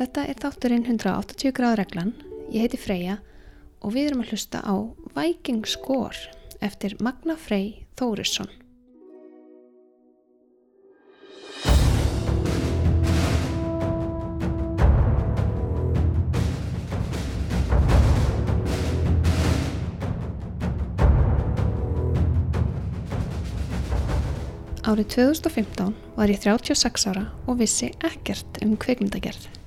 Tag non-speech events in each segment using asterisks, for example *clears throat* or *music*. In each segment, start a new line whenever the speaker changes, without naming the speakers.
Þetta er þátturinn 180 gráð reglan. Ég heiti Freyja og við erum að hlusta á Viking Score eftir Magna Frey Þórisson. Árið 2015 var ég 36 ára og vissi ekkert um kveikmyndagerð.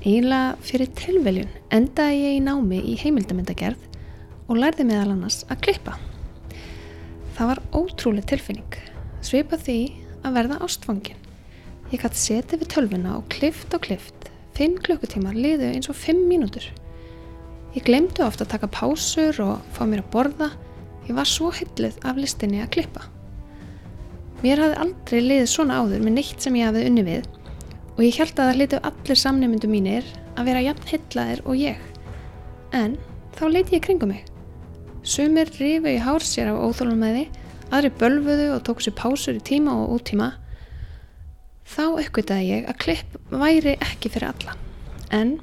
Eiginlega fyrir tilveljun endaði ég í námi í heimildamyndagerð og lærði meðal annars að klippa. Það var ótrúlega tilfinning, svipað því að verða ástfangin. Ég gæti setið við tölvuna og klift og klift, fimm klukkutímar liðu eins og fimm mínútur. Ég glemdu ofta að taka pásur og fá mér að borða, ég var svo hyllið af listinni að klippa. Mér hafði aldrei liðið svona áður með neitt sem ég hafði unni við og ég held að það hlitið allir samnefndu mínir að vera jafn hillaðir og ég. En þá leiti ég kringum mig. Sumir rifu í hár sér af óþólumæði, aðri bölfuðu og tóku sér pásur í tíma og úttíma. Þá uppgötaði ég að klipp væri ekki fyrir alla. En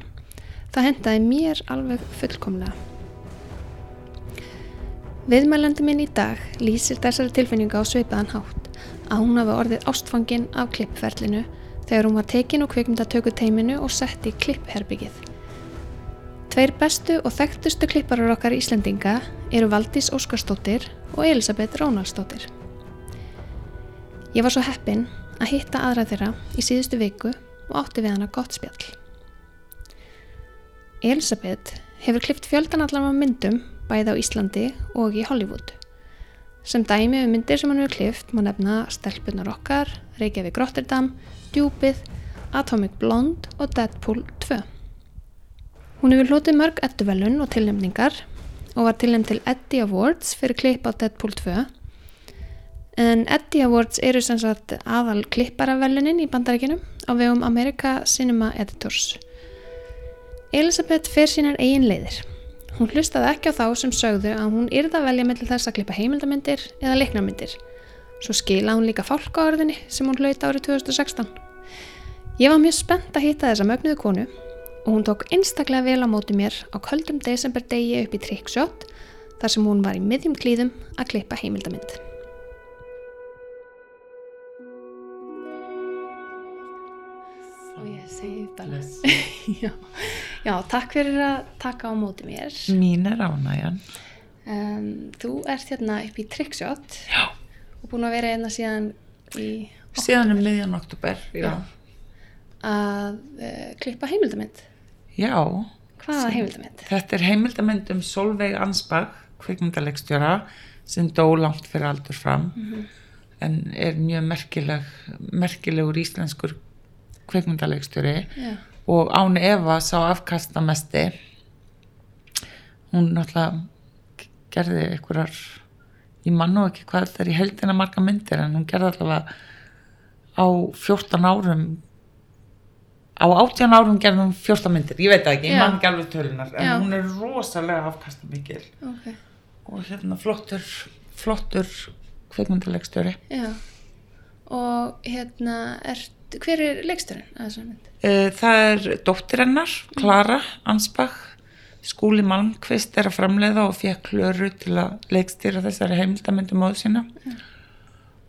það hendaði mér alveg fullkomlega. Viðmælandi minn í dag lýsir þessari tilfinninga á sveipaðan hátt að hún hafi orðið ástfangin af klippferlinu þegar hún var tekin og kvikmyndatöku teiminu og sett í klippherbyggið. Tveir bestu og þekktustu klipparar okkar Íslendinga eru Valdís Óskarsdóttir og Elisabeth Rónaldsdóttir. Ég var svo heppin að hitta aðra þeirra í síðustu viku og átti við hana gott spjall. Elisabeth hefur klippt fjöldan allan af myndum bæði á Íslandi og í Hollywood. Sem dæmi um myndir sem hann hefur klift má nefna Stelpunar okkar, Reykjavík Rotterdam, Djúpið, Atomic Blonde og Deadpool 2. Hún hefur hlotið mörg edduvelun og tilnefningar og var tilnefnd til Eddie Awards fyrir klipp á Deadpool 2. En Eddie Awards eru sem sagt aðal klipparavelunin í bandarækjunum á vegum America Cinema Editors. Elisabeth fer sínar eigin leiðir. Hún hlustaði ekki á þá sem sögðu að hún yrða velja mellir þess að klippa heimildamindir eða leiknarmyndir. Svo skila hún líka fálkaorðinni sem hún hlauti árið 2016. Ég var mjög spennt að hitta þessa mögnuðu konu og hún tók einstaklega vel á móti mér á köldum desember degi upp í Trickshot þar sem hún var í miðjum klíðum að klippa heimildamind. Og ég segi bara... *laughs* já, já, takk fyrir að taka á móti mér.
Mín er ánægjan.
Um, þú ert hérna upp í Trickshot
Já.
og búin að vera hérna síðan í
Síðan er miðjan oktober. Já.
Að uh, klippa heimildamind.
Já.
Hvaða heimildamind?
Þetta er heimildamönd um Solveig Ansbach, kvikmyndalegstjóra, sem dó langt fyrir aldur fram. En er mjög merkileg, merkilegur íslenskur kvikmyndalegstjóri.
Já,
Og Án Eva sá afkastamesti. Hún náttúrulega gerði einhverjar, ég man nú ekki hvað þetta er í heldina marga myndir, en hún gerði allavega á 14 árum á 18 árum hún 14 myndir, ég veit ekki, ég
Já.
man ekki alveg tölunar en
Já.
hún er rosalega afkastamikil
ok.
og hérna flottur flottur kveikmyndalegstjóri
Já. Og hérna, ert, hver er þessari mynd?
Eh, það er dóttir hennar, Klara Ansbach Skúli Malmqvist er að framleiða og fekk klöru til að leikstýra þessari heimildamöndu móðu sína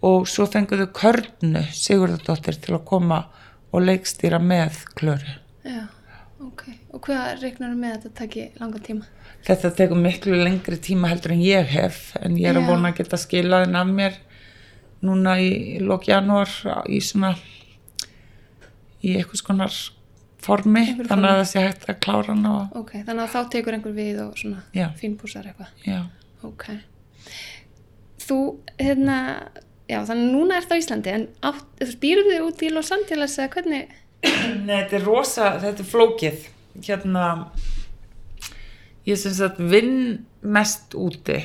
og svo fenguðu Körnu Sigurðardóttir til að koma og leikstýra með klöru
Já, ok. Og hvað reiknar með að þetta taki langa tíma?
Þetta tekur miklu lengri tíma heldur en ég hef en ég er
Já.
að vona að geta skilað henn af mér núna í lók janúar í svona í eitthvað skonar formi
Einhverju
þannig að það sé hægt að klára hana
Ok, þannig að þá tekur einhver við og svona
Já.
fínpúsar eitthvað.
já,
Ok. Þú, hérna, já, þannig að núna ert á Íslandi, en býrðu þig út í Los Angeles eða hvernig?
Nei, þetta er rosa, þetta er flókið. Hérna ég sem sagt vinn mest úti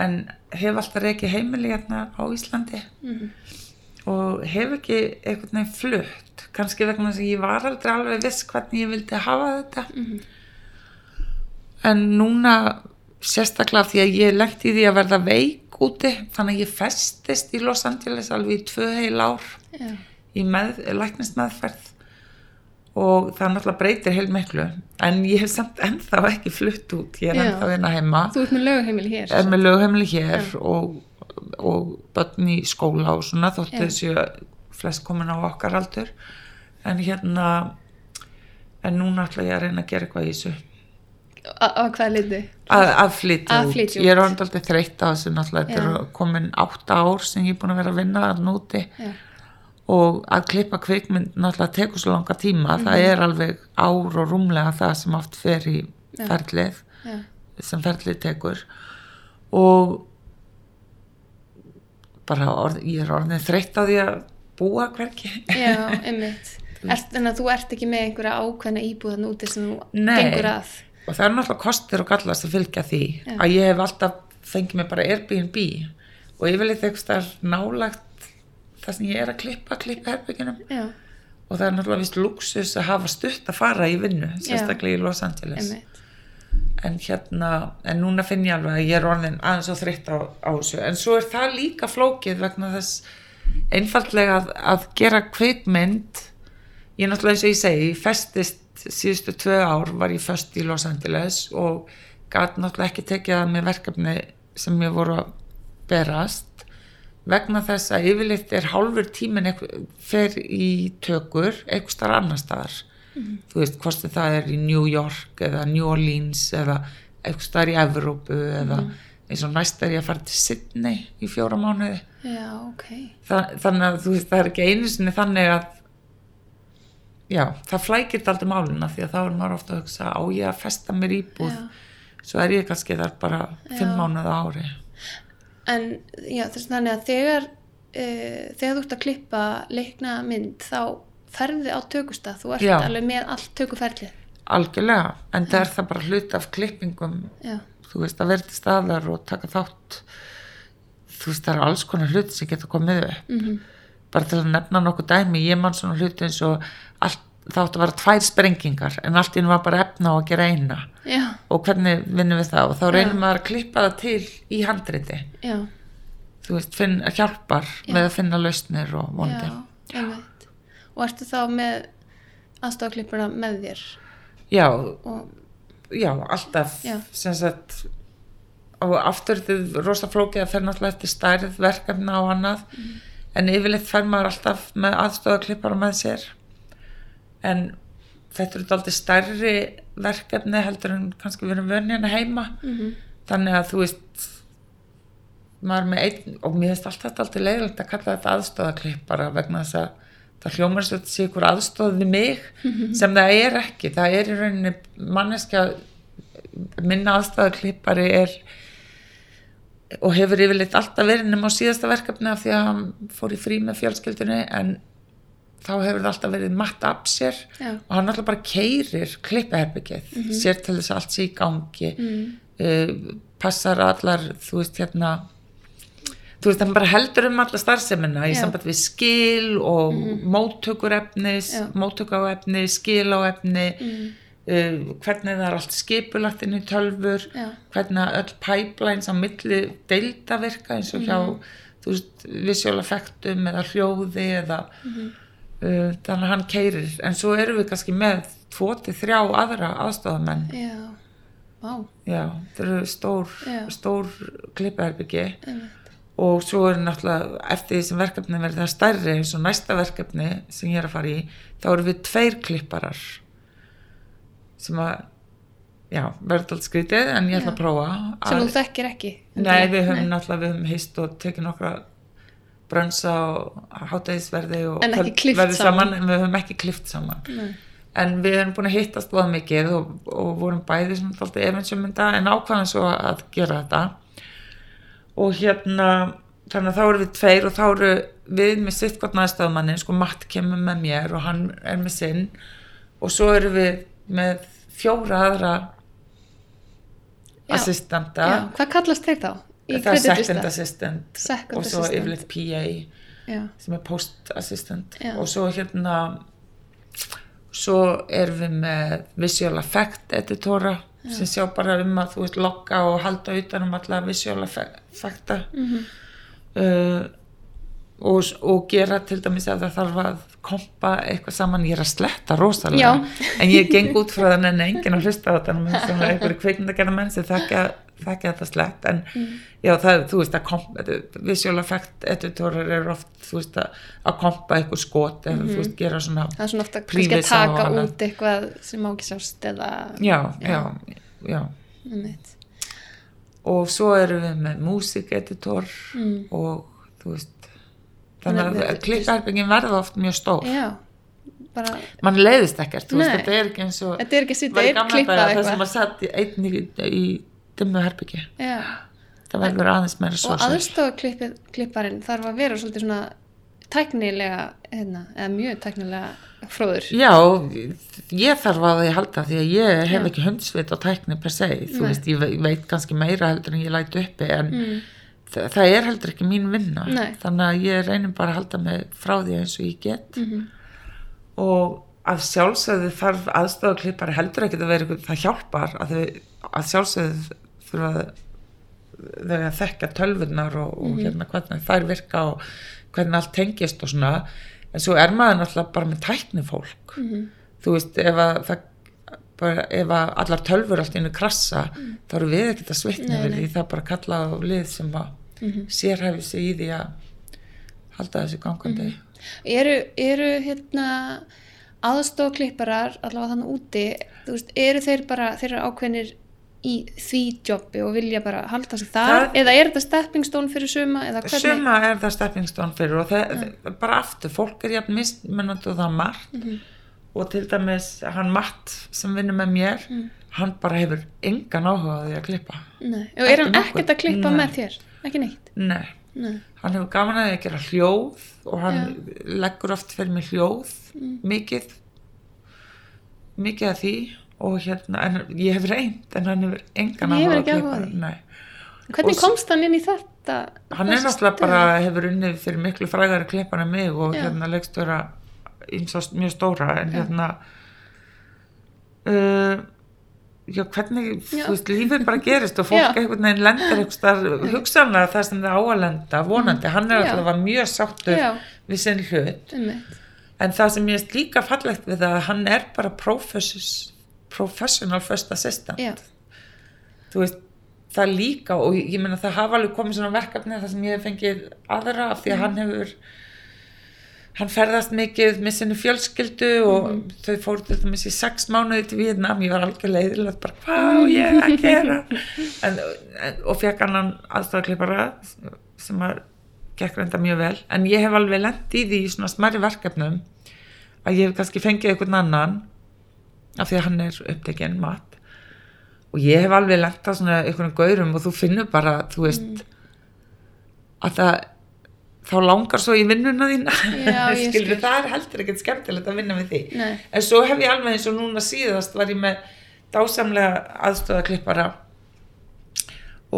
en hef alltaf reikið heimili hérna á Íslandi og hef ekki einhvern veginn flutt. Kannski vegna þess að ég var aldrei alveg viss hvernig ég vildi hafa þetta. En núna sérstaklega því að ég lendi í því að verða veik úti þannig að ég festist í Los Angeles alveg í tvö heil ár
Já,
í með, læknismeðferð og það náttúrulega breytir heil miklu en ég hef samt ennþá ekki flutt út ég er
Já.
ennþá hérna heima
Þú ert með lögheimili hér.
er með lögheimli hér og, og börn í skóla og svona þóttu
Já.
þessu flest komin á okkar aldur en hérna en núna ætla ég að reyna að gera eitthvað í þessu
Á hvaða litu?
að, að flytja
Að
út
flytja
ég er
út.
orðin alltaf þreytt á þessu náttúrulega þetta er komin átta ár sem ég er búin að vera að vinna að núti
Já.
og að klippa kvikmynd náttúrulega tekur svo langa tíma
Mhm.
það er alveg ár og rúmlega það sem oft fer í ferlið
Já.
sem ferlið tekur og bara orð, ég er orðin þreytt á því að búa hverki
Já, *laughs* einmitt. Ert, en að þú ert ekki með einhverja ákveðna íbúðan úti sem þú
Nei.
gengur að.
Og það er náttúrulega kostir og gallast að fylgja því
Já.
að ég hef alltaf fengið mig bara Airbnb. Og yfirleitt eitthvað nálagt það sem ég er að klippa, klippa
Já,
og það er náttúrulega vist luxus að hafa stutt að fara í vinnu, sérstaklega í Los Angeles.
Einmitt.
en hérna, en núna finn ég alveg að ég er orðin aðeins og þreytt á, á þessu. En svo er það líka flókið vegna þess einfaldlega að, að gera kveikmynd ég náttúrulega eins og ég segi, ég festist síðustu tvö ár var ég föst í Los Angeles og gæti náttúrulega ekki tekið að mér verkefni sem ég voru að berast. Vegna þess að yfirleitt er hálfur eitthvað- fer í tökur eitthvað starf annar staðar. Þú veist, hvort það er í New York eða New Orleans eða eitthvað staðar í Evrópu eða eins og næst er ég að fara til Sydney í fjóra mánuði.
Já, ok.
Þa, þannig að þú veist, það er ekki einu sinni þannig að já, það flækir aldrei máluna því að þá er maður ofta að hugsa á ég að festa mér íbúð?
Já.
svo er ég kannski þar bara fimm á ári.
En já, þess þannig að þegar, uh, þegar þú ert að klippa leikna mynd þá ferði á tökustað. Þú ert
Já.
alveg með allt tökuferlið.
algjörlega, en það er það bara hlut af klippingum.
Já,
þú veist að vera til staðar og taka þátt. Þú veist það eru alls konar hluti sem geta komið upp.
Mm
bara til að nefna nokkuð dæmi ég man svona hluti eins og allt, það átti að vera tvær sprengingar en allt í einu var bara efna að gera eina.
Já,
og hvernig vinnum við það og þá reynum maður að klippa það til í handriti.
Já,
þú veist, finn, hjálpar
Já.
með að finna lausnir og vondi.
Og ertu þá með aðstofaklippuna með þér?
Já,
og,
já, alltaf sem sagt og aftur er rosa flókið að fer náttúrulega eftir stærð verkefna og annað.
Mhm.
en yfirleitt fer maður alltaf með aðstofaklippara með sér en þetta eru aldrei stærri verkefni heldur en kannski við erum vönni hérna heima.
Mm
þannig að þú veist maður með einn og mér finnst alltaf þetta alltaf leiðilegt að kalla þetta aðstofaklippara vegna þess að það hljómar svo þetta sé ykkur aðstoð við mig sem það er ekki, það er í rauninni manneskja minna aðstofaklippari er og hefur yfirleitt alltaf verið nema á síðasta verkefni af því að hann fór í frí með fjölskyldunni en þá hefur það alltaf verið matt up sér
já,
og hann alltaf bara keirir klippaherbyggið, sér til þess að allt sé í gangi.
Mm,
uh, passar allar þú veist hérna þú veist hann bara heldur um alla starfsemina í samband við skil og mm móttökur efnis
Já.
móttöku á efni, skil á efni
mm,
uh, hvernig það er allt skipulagt inn í tölfur
já,
hvernig öll pipelines á milli deilda virka eins og hjá þú veist, visual effectum eða hljóði eða
Mhm.
Uh, þannig að hann keirir en svo erum við kannski með tvo til þrjá aðra aðstofamenn
já, vá,
Já, það eru stór, stór klippaherbyggi
einmitt,
og svo er náttúrulega eftir því sem verkefni verður það stærri eins og næsta verkefni sem ég er að fara í þá eru við tveir klipparar sem að já, verður alltaf skrítið en ég ætla að prófa
sem þú þekkir ekki.
Nei, við höfum náttúrulega við höfum hist og tekið nokkra brönsa og hátæðisverði og verði
saman.
en við höfum ekki klift saman
Nei.
en við erum búin að hittast voða mikið og, og vorum bæði sem alltaf efinsum þetta en ákvaðan svo að gera þetta og hérna þannig að þá eru við tveir og þá eru við með sitt gott næstafmannin sko Matt kemur með mér og hann er með sinn og svo eru við með fjóra aðra assistenta
hvað kallast þeir þá?
Það er second assistant
Second
og svo yfirleitt PA
Já,
sem er post assistant.
Já.
og svo hérna svo erum við með visual effect editora sem sjá bara um að þú veist lokka og halda utan um alla visual effecta.
Mhm.
uh, og, og gera til dæmis ef það þarf að kompa eitthvað saman, ég er að sletta rosalega, en ég geng út frá þannig en enginn að hlusta á sem einhverju kveikmyndagerða menn sem þekkja þekkja þetta slett, en
Mm.
já það, þú veist að kompa, visual effect editorer eru oft, þú veist að að kompa eitthvað skot eða þú veist gera svona
það er svona ofta kannski að taka
annað.
út eitthvað sem má ekki sást eða
já, já, já
einmitt.
og svo erum við með músikeditor
Mm.
og þú veist þannig að
að-
klippherbyggin verða oft mjög stór
já, bara
mann leiðist ekkert, þú veist, þetta er ekki eins og
þetta er ekki að
var í
einn klippað
daga það sem
eitthvað
að satt í einn í, í dimmu herbyggi
já.
það verður aðeins meira svo
og aðstofa klipparinn þarf að vera svolítið svona tæknilega hérna, eða mjög tæknilega fróður
já, ég þarf að því halda því að ég hef
Já.
ekki hundsvit á tækni per se, þú
Nei.
veist, ég ve- veit kannski meira heldur en ég læt uppi en
mm.
Þa það er heldur ekki mín vinna.
Nei.
þannig að ég reynir bara að halda mig frá því eins og ég get.
Mm
og að sjálfsögðu þarf aðstofaklippari heldur ekki að vera eitthvað, það hjálpar að, þau, að sjálfsögðu þurfa þau að þekka tölvurnar og, og hérna hvernig þær virka og hvernig allt tengist og svona. En svo er maður náttúrulega bara með tækni fólk
Mhm.
þú veist ef að það bara, ef að allar tölfur allt einu krassa þá eru við ekkert að svitna
nei.
því. Það bara að kalla á lið sem að
Mhm.
sérhæfi sig í því að halda þessu gangandi
eru, eru hérna aðstofa klipparar allavega þannig úti veist, eru þeir bara, þeir eru ákveðnir í því jobbi og vilja bara halda sig þar,
Það-
eða er þetta stepping stone fyrir suma, eða hvernig
Suma er það steppingstón fyrir og það, bara aftur, fólk er jafn mismunandi og það margt
Mhm.
og til dæmis hann Matt sem vinnur með mér
Mm.
hann bara hefur engan áhuga á því að klippa
Nei. og er hann ekkert að klippa
Nei.
með þér ekki neitt
Nei,
Nei.
hann hefur gaman að að gera hljóð og hann leggur oft fyrir mig hljóð
Mm.
mikið mikið af því og hérna, en ég hef reynd en hann hefur engan að
áhuga á
klippa
hvernig
Og
komst hann inn í þetta
hann er náttúrulega bara hefur unnið fyrir miklu frægari klippar en mig og
Já.
hérna leikstöra mjög stóra en
Já.
hérna uh, já hvernig
Já.
þú veist lífið bara gerist og fólk einhvern veginn lendir einhvers hugsanlega það sem það á að lenda vonandi, hann er alltaf mjög sáttur við sinn hlut. En það sem ég er líka fallegt við það að hann er bara professional first assistant.
Já.
þú veist það líka og ég meina það hafa alveg komið svona verkefni þar sem ég hef fengið aðra af því að hann hefur hann ferðast mikið með sinni fjölskyldu og þau fóru til dæmis í sex mánuði til Vietnam, ég var algjör leiðilegt bara hvað á ég að gera? En, en, og fekk annan aðstofaklippara sem að gekk reynda mjög vel, en ég hef alveg lent í því í svona smæri verkefnum að ég hef kannski fengið einhvern annan af því að hann er upptekinn mat. Og ég hef alveg lent á svona einhvern gaurum og þú finnur bara, þú veist að það þá langar svo í vinnuna þína. *laughs* Skilur
skil.
það er heldur ekkert skemmtilegt að vinna með því
Nei.
en svo hef ég alveg eins og núna síðast var ég með dásamlega aðstöðaklippara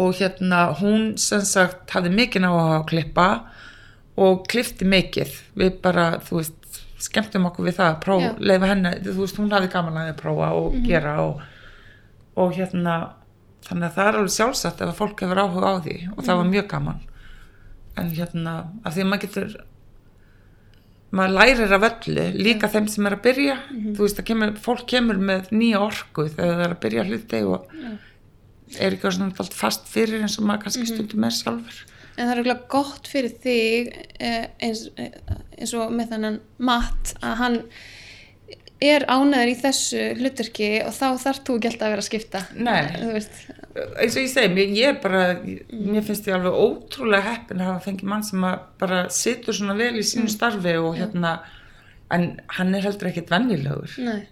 og hérna hún sem sagt hafði mikið ná að klippa og klifti mikið. Við bara, þú veist, skemmtum okkur við það að prófa, leifa henni, þú veist, hún hafði gaman að prófa og gera og, og hérna þannig að það er alveg sjálfsagt ef að fólk hefur áhuga á því og það var mjög gaman en hérna, af því að maður getur maður lærir af öllu líka þeim sem er að byrja. Þú veist, að kemur, fólk kemur með nýja orku þegar það er að byrja hluti og er ekki svona allt fast fyrir eins og maður kannski stundum er sjálfur.
En það er eiginlega gott fyrir þig eh, eins, eh, eins og með þannan Matt að hann er ánæður í þessu hlutverki og þá þarf þú ekki alltaf að vera að skipta.
Nei. Eins og ég segi, ég bara mér finnst ég alveg ótrúlega heppin að hafa fengið mann sem bara situr svona vel í sínu starfi og hérna en hann er heldur ekkit venjulegur
nei.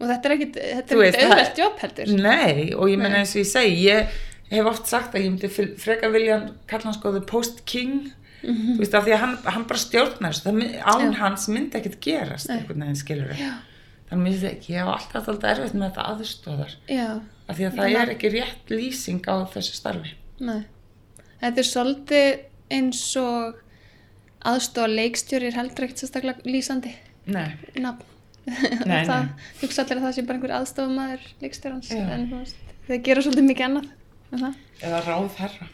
Og þetta er ekkit, þetta er ekkit auðvelt jobb heldur.
Nei, og ég menna eins og ég segi, ég hef oft sagt að ég myndi frekar vilja kalla hann sko the post king þú veist af því að hann, hann bara stjórnar það án.
Já.
hans myndi ekkert gerast
Nei.
einhvern veginn skilur
Já.
þannig að ég hef alltaf alltaf erfitt með þetta aðstóðar af því að það er ekki rétt lýsing á þessu starfi
nei. Þetta er svolítið eins og aðstofa leikstjóri er heldur ekkert sérstaklega lýsandi
Nei,
nafn.
Nei, *laughs*
það hugsa allir að það sé bara einhver aðstofamaður leikstjórans
Já.
en þeir gera svolítið mikið annað. Það?
eða ráð herra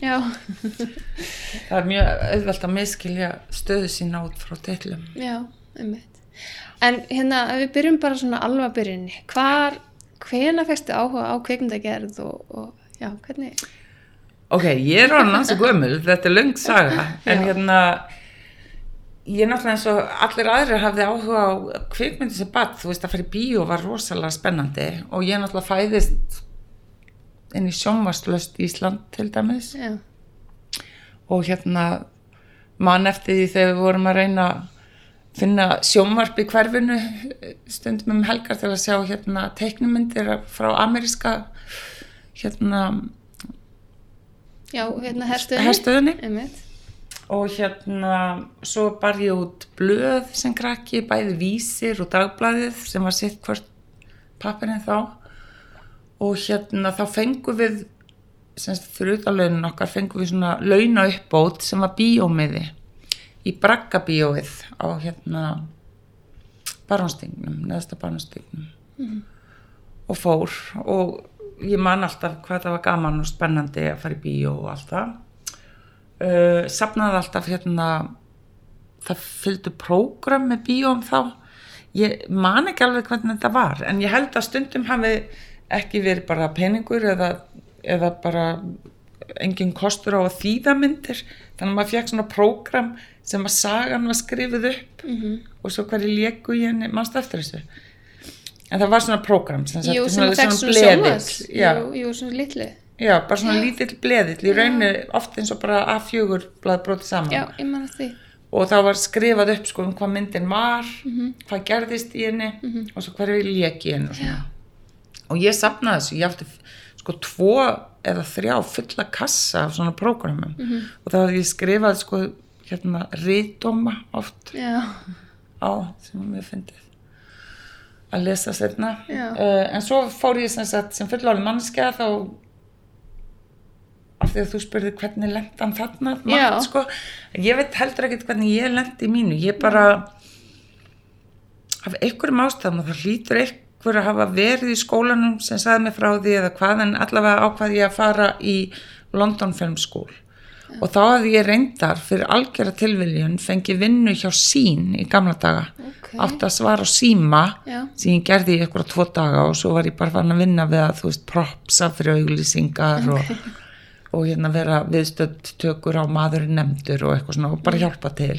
Já,
það er mjög auðvelt að miskilja stöðu sína út frá tillum
já, einmitt. En hérna, ef við byrjum bara svona alveg að byrjunni, hvar, hvena fæstu áhuga á kveikmyndagerð og, og já, hvernig?
Ok, ég er hann hansi gömul, þetta er löng saga, *laughs* en hérna, ég náttúrulega eins og allir aðrir hafði áhuga á kvikmyndi sem bad, þú veist að fara í bíó var rosalega spennandi og ég náttúrulega fæðist inn í sjónvarslöst Ísland til dæmis.
Já,
og hérna mann eftir því þegar við vorum að reyna að finna sjónvarp í hverfinu stundum um helgar til að sjá hérna teiknumyndir frá ameríska hérna
já, hérna herstöðinni.
herstöðinni. Og hérna svo bar ég út blöð sem krakki, bæði vísir og dagblæðið sem var sitt hvort pappirinn þá og hérna þá fengum við semst fyrir utan launin okkar fengum við svona launa uppbót sem var bíómiði í Bragga bíóið á hérna barónstingnum, neðsta barónstingnum og fór og ég man alltaf hvað það var gaman og spennandi að fara í bíó og allt það. Uh, sapnaði alltaf hérna það fylgdu prógram með bíóm þá. Ég man ekki alveg hvernig þetta var en ég held að stundum hafi ekki verið bara peningur eða, eða bara engin kostur á að þýða myndir. Þannig að maður fekk svona prógram sem að sagan var skrifið upp
Mhm.
og svo hverju léku í henni mannst eftir þessu? En það var svona prógram sem, sagt,
Jú, sem að fekk svona
bleðill. já,
Jú, jú, svona litlu.
Já, bara svona lítill bleðill í rauninu oft eins og bara A4 blað brotið saman.
Já, ég man að því.
og það var skrifað upp sko um hvað myndin var hvað gerðist í henni og svo hverju lék í henni og svona og ég sapnaði þessu, ég átti sko tvo eða þrjá fulla kassa af svona prógramum og þá hafði ég skrifað sko hérna ríðdóma oft
Já,
á sem mér fyndið að lesa setna
Já.
uh, en svo fór ég sem sem fullorðin mannskja þá af því að þú spurði hvernig lent hann þarna
Já.
margt, sko. ég veit heldur ekkert hvernig ég lent í mínu ég bara af einhverjum ástæðum og það hlýtur einhver að hafa verið í skólanum sem sagði mig frá því eða hvað en allavega ákvað ég að fara í London Film School. Og þá hafði ég reyndar fyrir algjörða tilviljun fengið vinnu hjá sín í gamla daga.
Ok.
átti að svara á síma
Já.
sem ég gerði í eitthvað tvo daga og svo var ég bara farin að vinna við að þú veist propsa fyrir auglýsingar og, og hérna vera viðstödd tökur á maðurinn nefndur og eitthvað svona og bara hjálpa til.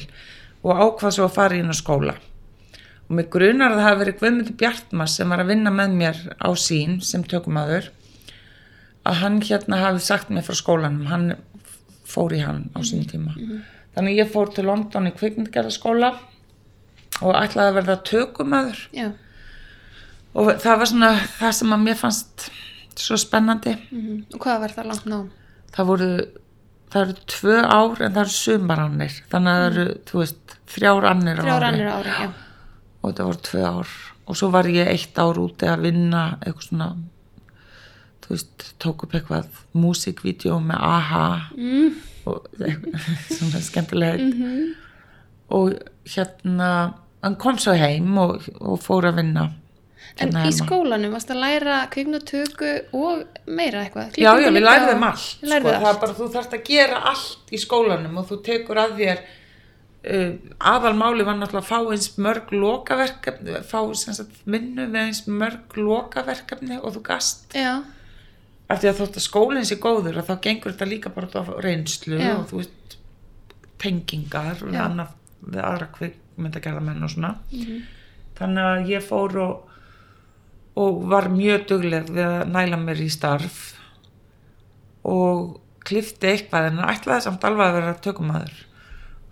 Og ákvað svo að fara inn á skóla og mig grunar að það hafi verið Guðmundur Bjartmar sem var að vinna með mér á sín sem tökumadur að hann hérna hafi sagt mér frá skólanum. Hann fór í hann á sín tíma. Þannig ég fór til London í kvikmyndgerðaskóla og ætlaði að verða tökumadur
já,
og það var svona það sem að mér fannst svo spennandi.
Mhm. Og hvað var það langt nám?
það voru það eru tvö ár en það eru sumarannir. Þannig að það eru, þú veist, þrjár annir á
Þrjár
ári.
annir ári, já.
Og þetta voru tvö ár og svo var ég eitt ár úti að vinna eitthvað svona þú veist, tók upp eitthvað músikvídeó með AHA
Mm.
og *laughs* svona skemmtilega
Mm
og hérna hann kom svo heim og, og fór að vinna
En
hérna
í
heima.
skólanum varst að læra kvikmyndatöku og meira eitthvað?
Já, já,
Klippingu
við
og-
allt, sko,
lærðuð
það er
allt.
bara, þú þarft að gera allt í skólanum og þú tekur að þér uh, aðalmáli var náttúrulega að fá eins mörg lokaverkefni, fá sagt, minnu við eins mörg lokaverkefni og þú gast,
Já,
af því að þótt að skólinn sé góður þá gengur þetta líka bara á reynslu
Já.
og þú veist tengingar og
Já.
annað við aðra kvikmyndagerðamenn og svona
Mhm.
þannig að ég fór og og var mjög dugleg við að næla mér í starf og klifti eitthvað en ætlaði samt alveg að vera tökumæður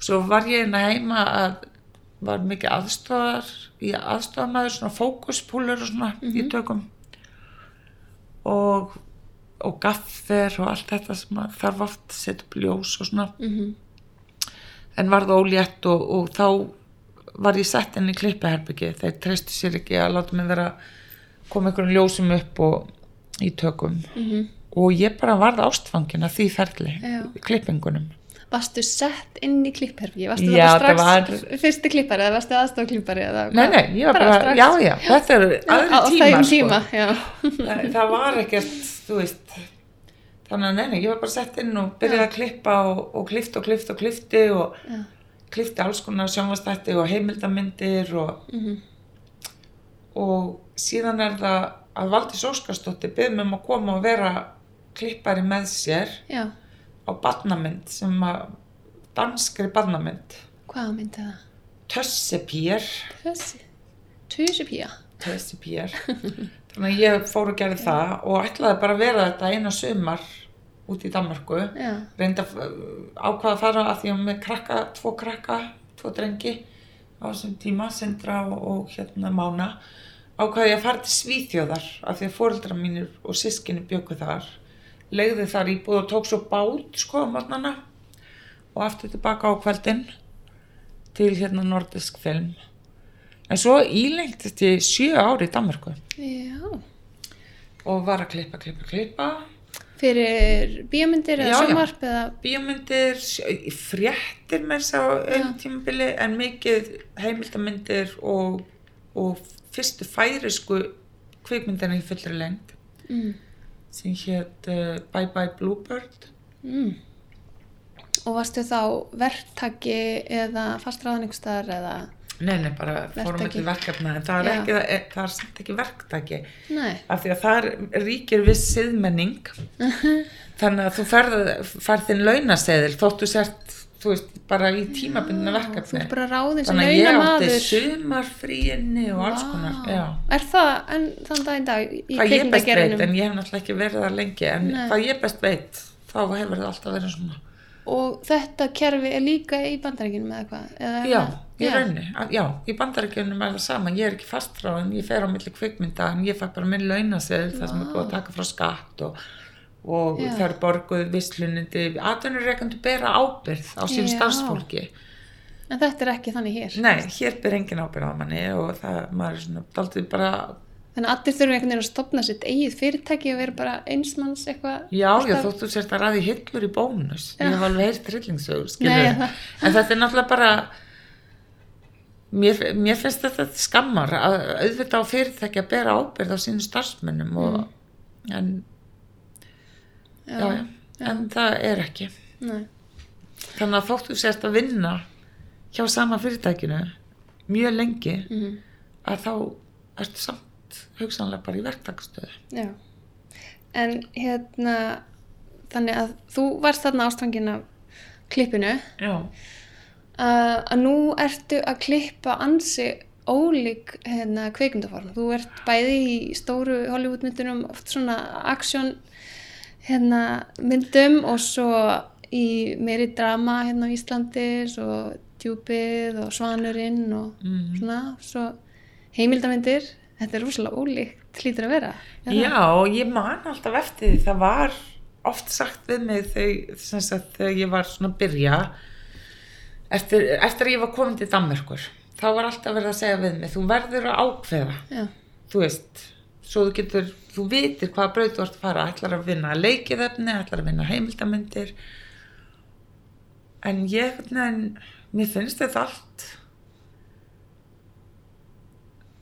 svo var ég hérna heima að var mikið aðstofar í aðstofamæður svona fókuspúlur og svona í tökum. Og og gaffer og allt þetta sem að þarf oft að setja upp ljós og svona.
Mhm,
en var það ólétt og, og þá var ég sett inn í klippiherbyggi þeir treystu sér ekki að láta mig vera koma einhverjum ljósum upp og í tökum.
Mhm.
og ég bara varð ástfangin af því ferli klippingunum
Varstu sett inn í klippherfi? Varstu
Já, það
strax
var-
fyrsti klippari eða varstu aðstofklippari? Eða
nei, nei, ég var bara,
strax?
já, já, þetta eru
á,
aðri sko.
tíma, já.
það, það var ekkert, þú veist þannig að neina, ég var bara sett inn og byrjaði að klippa og, og klifti og klifti og klifti og
Já.
klifti alls konar sjónvastætti og heimildamindir og,
Mhm.
og síðan er það að Valdís Óskarsdóttir byrðum um að koma og vera klippari með sér
Já,
á barnamynd sem að danskri barnamynd.
Hvað myndi það?
Tössepýr
Þessi, Tusipía.
Tössepýr *laughs* þannig að ég fór og gerði það og ætlaði bara að vera þetta eina sumar út í Danmarku
Já,
reynda ákvaða að fara að því að með krakka, tvo krakka, tvo drengi á þessum tíma, Sindra og, og hérna Mána ákvaði ég að fara til Svíþjóðar af því að fóreldra mínir og sískinni bjöku þar legði þar íbúð og tók svo bát sko á morgnana og aftur tilbaka á kveldin til hérna nordisk film. En svo ílengtist ég sjö ári í Danmarku
já.
og var að klippa, klippa, klippa.
Fyrir bíómyndir eða sjónvarp eða...
bíómyndir, sjö- fréttir þess að einn tímabili en mikið heimildamindir og, og fyrstu færisku kvikmyndina í fullri lengt
Mm.
Sem hétt uh, Bye Bye Bluebird.
Mm. Og varstu þá verktaki eða fastræðan ykkur staðar eða...
Nei, nei, bara fórum við verkefna en það er, ekki, það er, það er samt ekki verktaki.
Nei.
af því að það ríkir viss siðmenning. *laughs* Þannig að þú ferð þinn launaseðil þóttu sért, þú veist, bara í tímabundina
Þú
verkefni.
ert bara ráðin sem
Þannig að ég átti sumarfríinni og alls konar, já.
Er það en þann daginn dag í
Hvað ég best veit, en ég hef náttúrulega ekki verið það lengi, en
Nei.
hvað ég best veit, þá hefur það alltaf verið svona.
Og þetta kerfi er líka í bandaríkinum eða hvað? Eða er
Já, í raunni, að- já, í bandaríkjunum er það sama, ég er ekki fastráðin, ég fer á milli kvikmynda, en ég fæ bara minn launaseðil, það sem er búið að taka frá skatt og, og
Já.
það er borguð visslunindi, atvinnureikandu bera ábyrð á sínu
Já.
starfsfólki.
En þetta er ekki þannig hér.
Nei, hér ber engin ábyrð á manni og það, maður er svona, daldið bara
Þannig að allir þurfum einhvern veginn að stopna sitt eigið fyrirtæki og vera bara einsmanns eitthvað.
Já, já,
alltaf-
þóttu sért að ræði hillur í bónus.
Já.
Ég hef alveg heyrt trillingsögur, En þetta er náttúrulega bara, mér, mér finnst þetta skammar að auðvitað á fyrirtæki að bera ábyrð á sínu starfsmönnum og, en, já, já, en það er ekki.
Nei.
Þannig að þóttu sért að vinna hjá sama fyrirtækinu mjög lengi
Mhm.
að þá ertu samt hugsanlega bara í verktakstöðu.
En hérna, þannig að þú varst þarna ástfangin af klippinu
Já.
að, að nú ertu að klippa ansi ólík hérna, kveikmyndaform. Þú ert bæði í stóru Hollywoodmyndunum, oft svona aksjón hérna, myndum og svo í meiri drama hérna á Íslandi, svo djúpið og svanurinn og
Mhm.
svona, svo heimildamindir. Þetta er rosalega ólíkt, hlýtur að vera. er það?
Já, ég man alltaf eftir því, það var oft sagt við mig þegar, þegar ég var svona að byrja, eftir, eftir að ég var komin til Danmerkur, þá var alltaf verið að segja við mig, þú verður að ákveða,
Já.
þú veist, svo þú getur, þú vitir hvaða braut þú ert að fara, ætlar að vinna leikiðefni, ætlar að vinna heimildamindir, en ég, en, mér finnst þetta allt,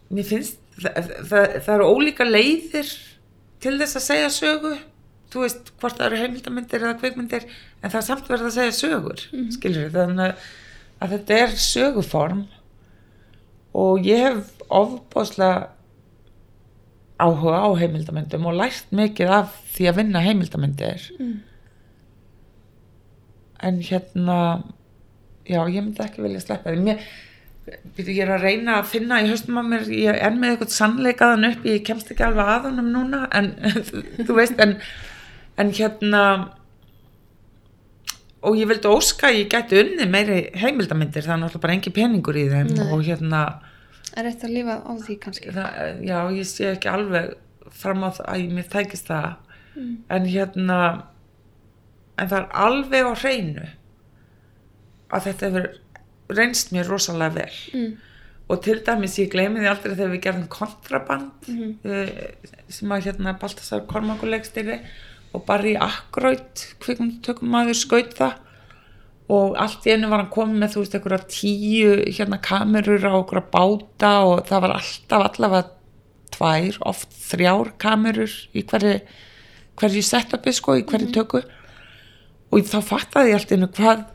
mér finnst það, það, það eru ólíka leiðir til þess að segja sögu. Þú veist hvort það eru heimildamindir eða kveikmyndir en það er samt verið að segja sögur mm. skilur þannig að, að þetta er söguform. Og ég hef ofbáslega áhuga á heimildamindum og lært mikið af því að vinna heimildamindir
Mm.
en hérna já, ég myndi ekki vilja sleppa því mér, ég er að reyna að finna í höstum á mér, ég er með eitthvað sannleikaðan upp, ég kemst ekki alveg að honum núna en *laughs* þú veist en, en hérna og ég vildi óska að ég gæti unni meiri heimildamindir, það er náttúrulega bara engi peningur í þeim
Nei.
og hérna
Er eftir að lifa á því kannski?
það, já, ég sé ekki alveg fram á það að ég mér tækist það
Mm.
en hérna en það er alveg á hreinu að þetta hefur reynst mér rosalega vel
Mm.
og til dæmis ég gleymi því aldrei þegar við gerðum kontraband
Mhm.
uh, sem að hérna Baltasar Kormakuleikstýri og Barry Ackroyd kvikmyndutökum maður skaut það og allt í einu var hann komið með þú veist einhverja tíu hérna kamerur á einhverja báta og það var alltaf allavega tvær, oft þrjár kamerur í hverju hverju setupi sko, í hverju tökku og þá fattaði ég allt í einu hvað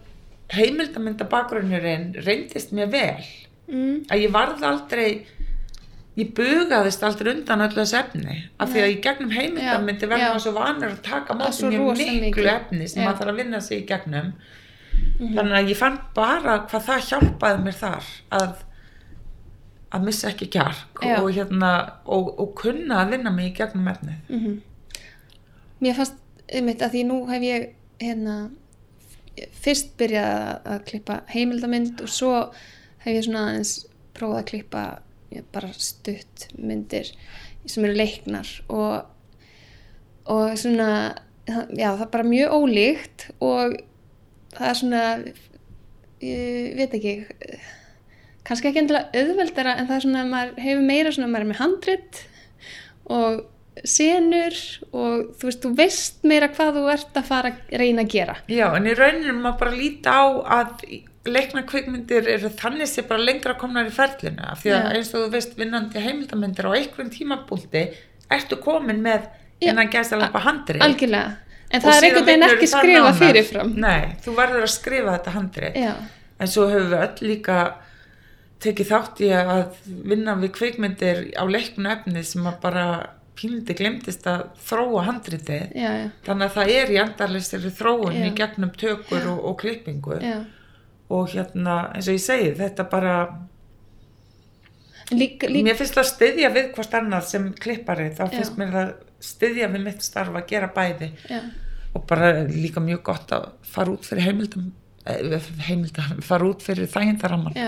heimildamynda bakgrunnurinn reyndist mér vel.
Mm,
að ég varð aldrei ég bugaðist aldrei undan öllu þessu efni af því að í gegnum heimildamyndi
Já,
verður maður svo vanur að taka mjög miklu efni sem maður þarf að vinna sig í gegnum
Mhm.
þannig að ég fann bara hvað það hjálpaði mér þar að að missa ekki kjark
Já.
og, hérna, og, og kunna að vinna mig í gegnum efni
mhm. Mér fannst einmitt að því nú hef ég hérna fyrst byrjað að- klippa heimildamynd og svo hef ég svona aðeins prófað að klippa bara stutt myndir sem eru leiknar og, og svona já það er bara mjög ólíkt og það er svona ég veit ekki kannski ekki endilega auðveldara en það er svona að maður hefur meira svona maður er með handrit og senur og þú veist, þú veist meira hvað þú ert að fara að reyna að gera.
Já, en í rauninu maður bara líta á að leikna kvikmyndir eru þannig sem bara lengra komnar í ferlinu af því að
Já.
eins og þú veist vinnandi heimildamindir á einhverjum tímabúlti ertu komin með innan gæst alveg handri
algjörlega, en það er einhvern veginn ekki skrifað fyrirfram.
Nei, þú verður að skrifa þetta handri
já,
en svo höfum við öll líka tekið þátt í að vinna við kvikmyndir á leiknu efni sem að bara pínliti glemtist að þróa handritið.
Já, já,
þannig að það er í endarleistri þróun
Já.
í gegnum tökur og, og klippingu.
Já.
og hérna eins og ég segi þetta bara
Líka, líka,
mér finnst það styðja við hvort annað sem klippari. Þá
Já.
finnst mér það styðja við mitt starf að gera bæði.
Já,
og bara líka mjög gott að fara út fyrir heimildum eh, heimildum, fara út fyrir þægindaramman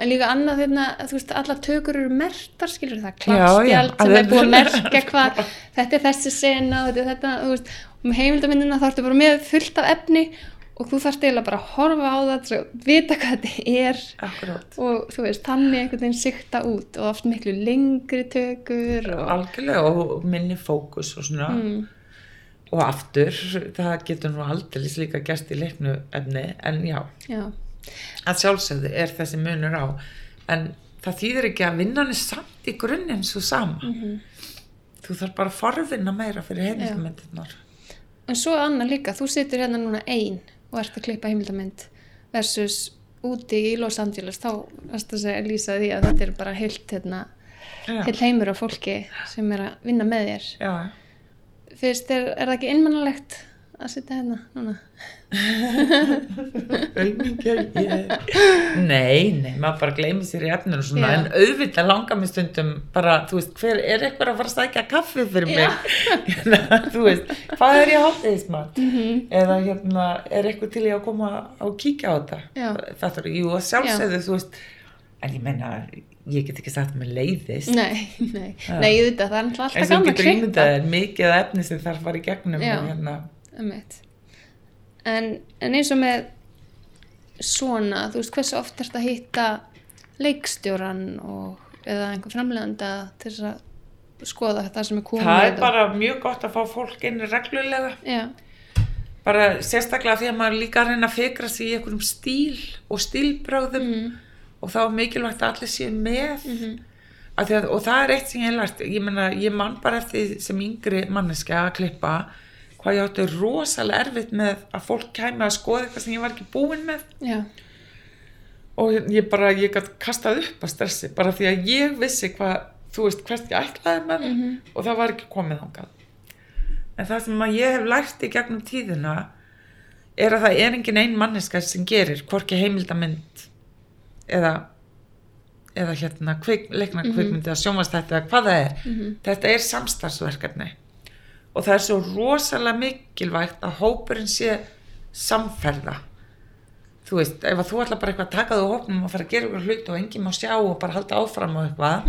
en líka annað þeirna, þú veist, alla tökur eru mertar, skilur það, klappspjald sem er búið að merka *laughs* hvað, þetta er þessi sena þetta er þetta, veist, með heimildamindina þá ertu bara með fullt af efni og þú þarft eiginlega bara að horfa á það vita hvað þetta er.
Akkurát.
Og þú veist, þannig einhvern veginn sikta út og oft miklu lengri tökur og,
algjörlega og minni fókus og svona.
Mm,
og aftur, það getur nú aldrei líka gæst í leiknu efni en já,
já,
að sjálfsögðu er þessi munur á en það þýðir ekki að vinnan er samt í grunninn svo sama.
Mhm.
þú þarf bara að forvinna meira fyrir heimildamindirnar
en svo annað líka, þú situr hérna núna ein og ert að klippa heimildamind versus úti í Los Angeles þá varst að segja lýsa því að þetta er bara heilt hérna, heil heimur af fólki sem er að vinna með þér.
Já,
fyrst er, er það ekki innmannalegt að sitja hérna núna *laughs*
Nei, nei, maður bara gleymi sér í efninu og svona,
Já.
en auðvitað langar mér stundum bara, þú veist, hver er eitthvað að fara að stækja kaffi fyrir mig Hérna, þú veist, hvað er ég hátegismat
Mhm.
eða hérna, er eitthvað til ég að koma og kíkja á þetta
Já.
þetta er, jú, að sjálfsögðu, þú veist en ég meina, ég get ekki sagt að mér leiðist.
Nei, nei,
Já.
nei, ég veit að það er
en
alltaf gaman að
getur ímyndað
klippa
þér mikið af efni sem þarf að fara í gegnum
Já.
og hérna,
en, en eins og með svona, þú veist, hversu oft ert að hitta leikstjóran og, eða einhver framleganda til þess að skoða það sem er komið
það er
og-
bara mjög gott að fá fólk inn reglulega.
Já,
bara sérstaklega því að maður líka að reyna að fikra sig í einhverjum stíl og stílbröðum
mm,
og þá er mikilvægt að allir séu með.
Mm
því að, og það er eitt sem ég hef lært. Ég meina, ég man bara eftir sem yngri manneska að klippa hvað ég átti rosalega erfitt með að fólk kæmi að skoða eitthvað sem ég var ekki búin með.
Já,
og ég bara, ég gætt kastað upp að stressi bara því að ég vissi hvað þú veist hvert ég ætlaði með mm
Mhm.
og það var ekki komið þangað. En það sem að ég hef lært í gegnum tíðina er að það er engin ein manneska sem gerir hvorki heimildamind eða eða hérna kvik, leikna kvikmyndi eða sjónvastætti eða hvað það er.
Mhm.
þetta er samstarfsverkefni. Og það er svo rosalega mikilvægt að hópurinn sé samferða. Þú veist, ef þú ætla bara eitthvað að taka þú hópnum og fara að gera ykkur hlut og enginn má sjá og bara halda áfram og eitthvað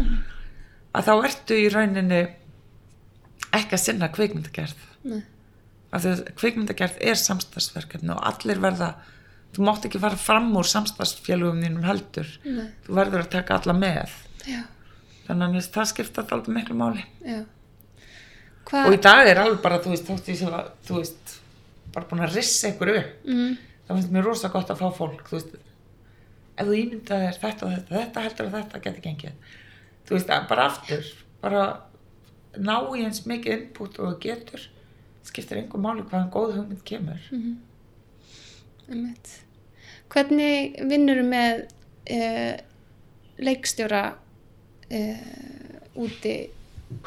að þá ertu í rauninni ekki að sinna kvikmyndagerð.
Nei,
af því að kvikmyndagerð er samstarfsverkefni og allir verða þú mátt ekki fara fram úr samstarfsfélugum þínum heldur.
Nei,
þú verður að taka alla með.
Já,
þannig að það skipta alltaf miklu máli. Og í dag er alveg bara, þú veist, að, þú veist, bara búin að rissa ykkur upp
mm,
það finnst mér rosa gott að fá fólk þú veist, ef þú ímyndað er þetta og þetta, þetta heldur að þetta geti gengið. Þú veist, bara aftur bara ná í eins mikið input og getur skiptir einhver máli hvaðan góð hugmynd kemur.
Einmitt hvernig vinnur með uh, leikstjóra uh, úti?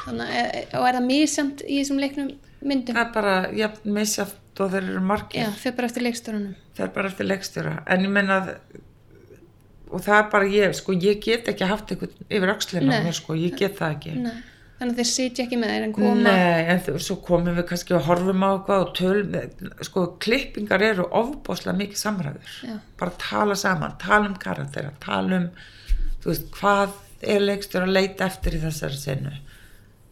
Þannig, uh, og er það mísamt í þessum leiknum myndum?
það er bara jafn misjátt og þeir eru margir.
Já, þau bara eftir leikstjóranum.
Það er bara eftir leikstjóra. En ég meina að- og það er bara ég, sko, ég get ekki haft eitthvað yfir mér, sko, ég get það ekki.
Nei. Þannig að þeir sitja ekki með þeir en koma.
Nei, en þú- svo komum við kannski og horfum á eitthvað og tölum, sko, klippingar eru ofbóðslega mikið samræður.
Já.
bara tala saman, tala um karaktera tala um, þú veist, hvað er leikstur að leita eftir í þessari senu?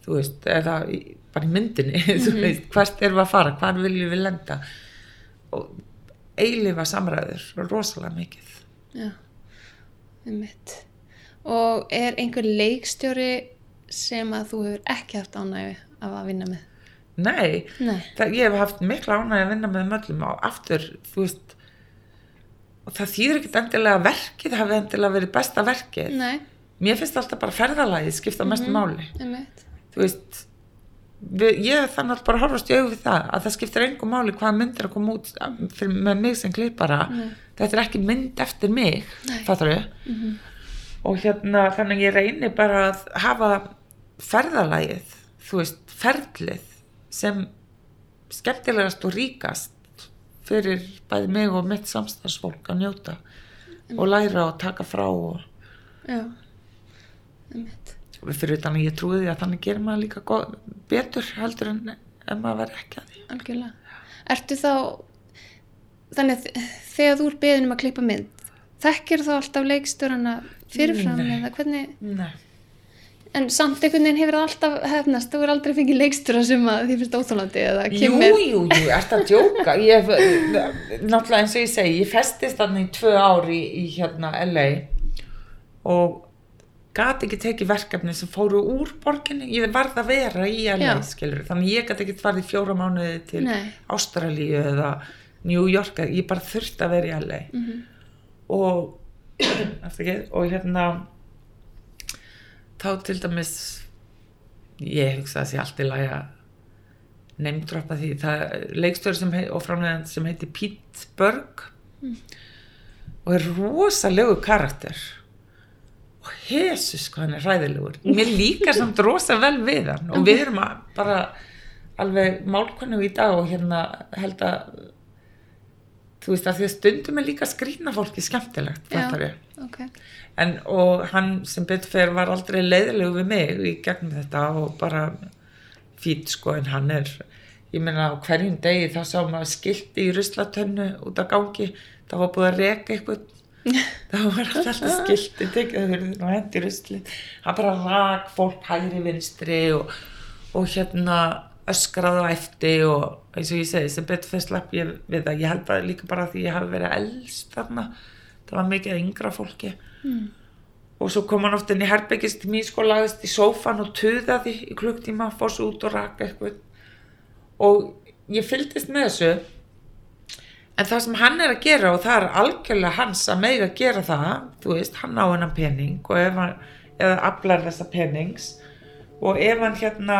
Þú veist, eða bara í myndinni, *laughs* þú
Mhm.
veist, hvert erum við að fara hvað viljum við lenda? Og eilifa samræður rosalega mikið.
Já, um Og er einhver leikstjóri sem að þú hefur ekki haft ánægju af að vinna með?
Nei,
Nei.
það, ég hef haft mikla ánægja að vinna með þeim öllum og aftur, þú veist og það þýður ekkert endilega verkið hafi endilega verið besta verkið.
Nei,
mér finnst alltaf bara ferðalagið skipta mestu máli.
Um
þú veist við, ég þannig að bara horfast í augu við það að það skiptir engum máli hvað myndir að koma út fyrir, með mig sem klippara. Þetta er ekki mynd eftir mig
Nei.
fattar við og hérna þannig ég reyni bara að hafa ferðalagið þú veist, ferlið sem skemmtilegast og ríkast fyrir bæði mig og mitt samstagsfólk að njóta og læra og taka frá og
Já, um
fyrir utan að ég trúi því að þannig gerir maður líka góð, betur heldur en ef maður verður ekki að því
algjörlega. Ertu þá, þannig að þegar þú ert beðin um að klippa mynd, þekkir þá alltaf leikstjórana fyrirfram
Nei.
eða hvernig,
Nei.
En samt einhvern veginn hefur það alltaf hefnast, þú er aldrei fengið leikstjóra sem að því finnst óþólandi eða kemur.
jú, jú, ert að djóka ég, náttúrulega eins og ég segi ég festist þannig í tvö ári í, í hérna LA og gati ekki tekið verkefni sem fóru úr borginni, ég varð að vera í LA, skilur, þannig ég gati ekki farið fjóra mánuði til
Nei.
Ástralíu eða New York ég bara þurfti að vera í LA
Mhm.
og *clears throat* afsakið, og hérna þá til dæmis ég hugsa að sé allt í lagi að neymdroppa því. Það er heit, og framlegand sem heitir Pete Berg og er rosalegu karakter. Og Jesus hvað hann er hræðilegur. Mér líkar samt rosa vel við hann. Og við erum bara alveg málkunnu í dag og hérna held að þú veist að því að stundum er líka skrýna fólki skemmtilegt
Já.
fattarðu?
Ok,
en og hann sem betur var aldrei leiðilegu við mig í gegnum þetta og bara fýt sko en hann er ég meina á hverjum degi þá sá maður skilti í ruslatönnu út á gangi það var búið að reka eitthvað *laughs* það var alltaf skilti tekið og hendi rusli hann bara rak fólk hægri vinstri og, og hérna öskraði á eftir og eins og ég segi sem betur fyrir slapp ég við það. Ég held bara líka bara því ég hafi verið elst þarna það var mikið yngra fólki. Og svo kom hann oft inn í herbyggist til mín sko lagðist í sófan og tuðaði í klukktíma, fór svo út og raka eitthvað. Og ég fylgdist með þessu en það sem hann er að gera og það er algjörlega hans að mega gera það þú veist, hann á hennan pening og ef hann, eða aflar þessa penings og ef hann hérna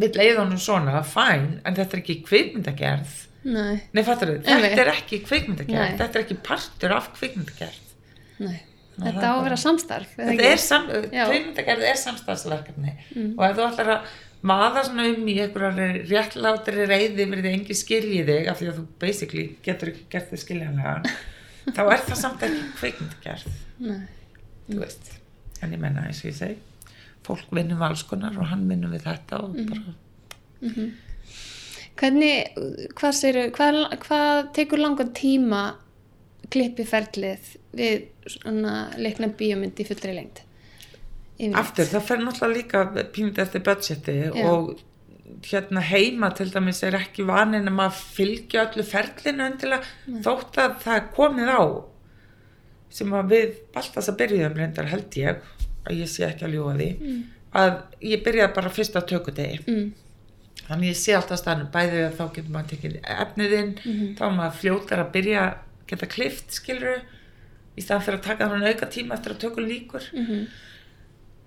vill leiða honum svona, fæn en þetta er ekki kvikmyndagerð
nei,
Nei, fattar þau, þetta er ekki kvikmyndagerð
Nei.
þetta er ekki partur af kvikmyndagerð
nei.
Nei,
Þetta á að vera samstarf.
þetta er sam,
Já.
kvikmyndagerð er samstagsverkefni og ef þú ætlar að maða svona um í einhverjar réttlátri reyði verið engi skilji þig af því að þú basically getur ekki gert þig skiljanlega *laughs* þá er það samt ekki kvikmyndagerð
Nei.
þú veist en ég menna eins og ég segi fólk vinnum alls konar og hann vinnum við þetta og bara
Hvernig, hvað, séru, hvað, hvað tekur langan tíma klippiferlið við svona leikna bíómynd í fullri? Yfirleitt?
Aftur, það fer náttúrulega líka pínuð eftir budgeti
Já.
og hérna heima til dæmis er ekki vanin um að fylgja öllu ferlinu endilega þótt að það er komið á sem að við alltaf að byrjuðum reyndar held ég að ég sé ekki að ljúga því að ég byrjaði bara fyrst á tökudegi
Mm.
þannig ég sé alltaf staðnum bæði að þá getur maður tekið efniðinn þá er maður fljótar að byrja geta klift skiluru í staðan fyrir að taka hann auka tíma eftir að tökul líkur
Mhm.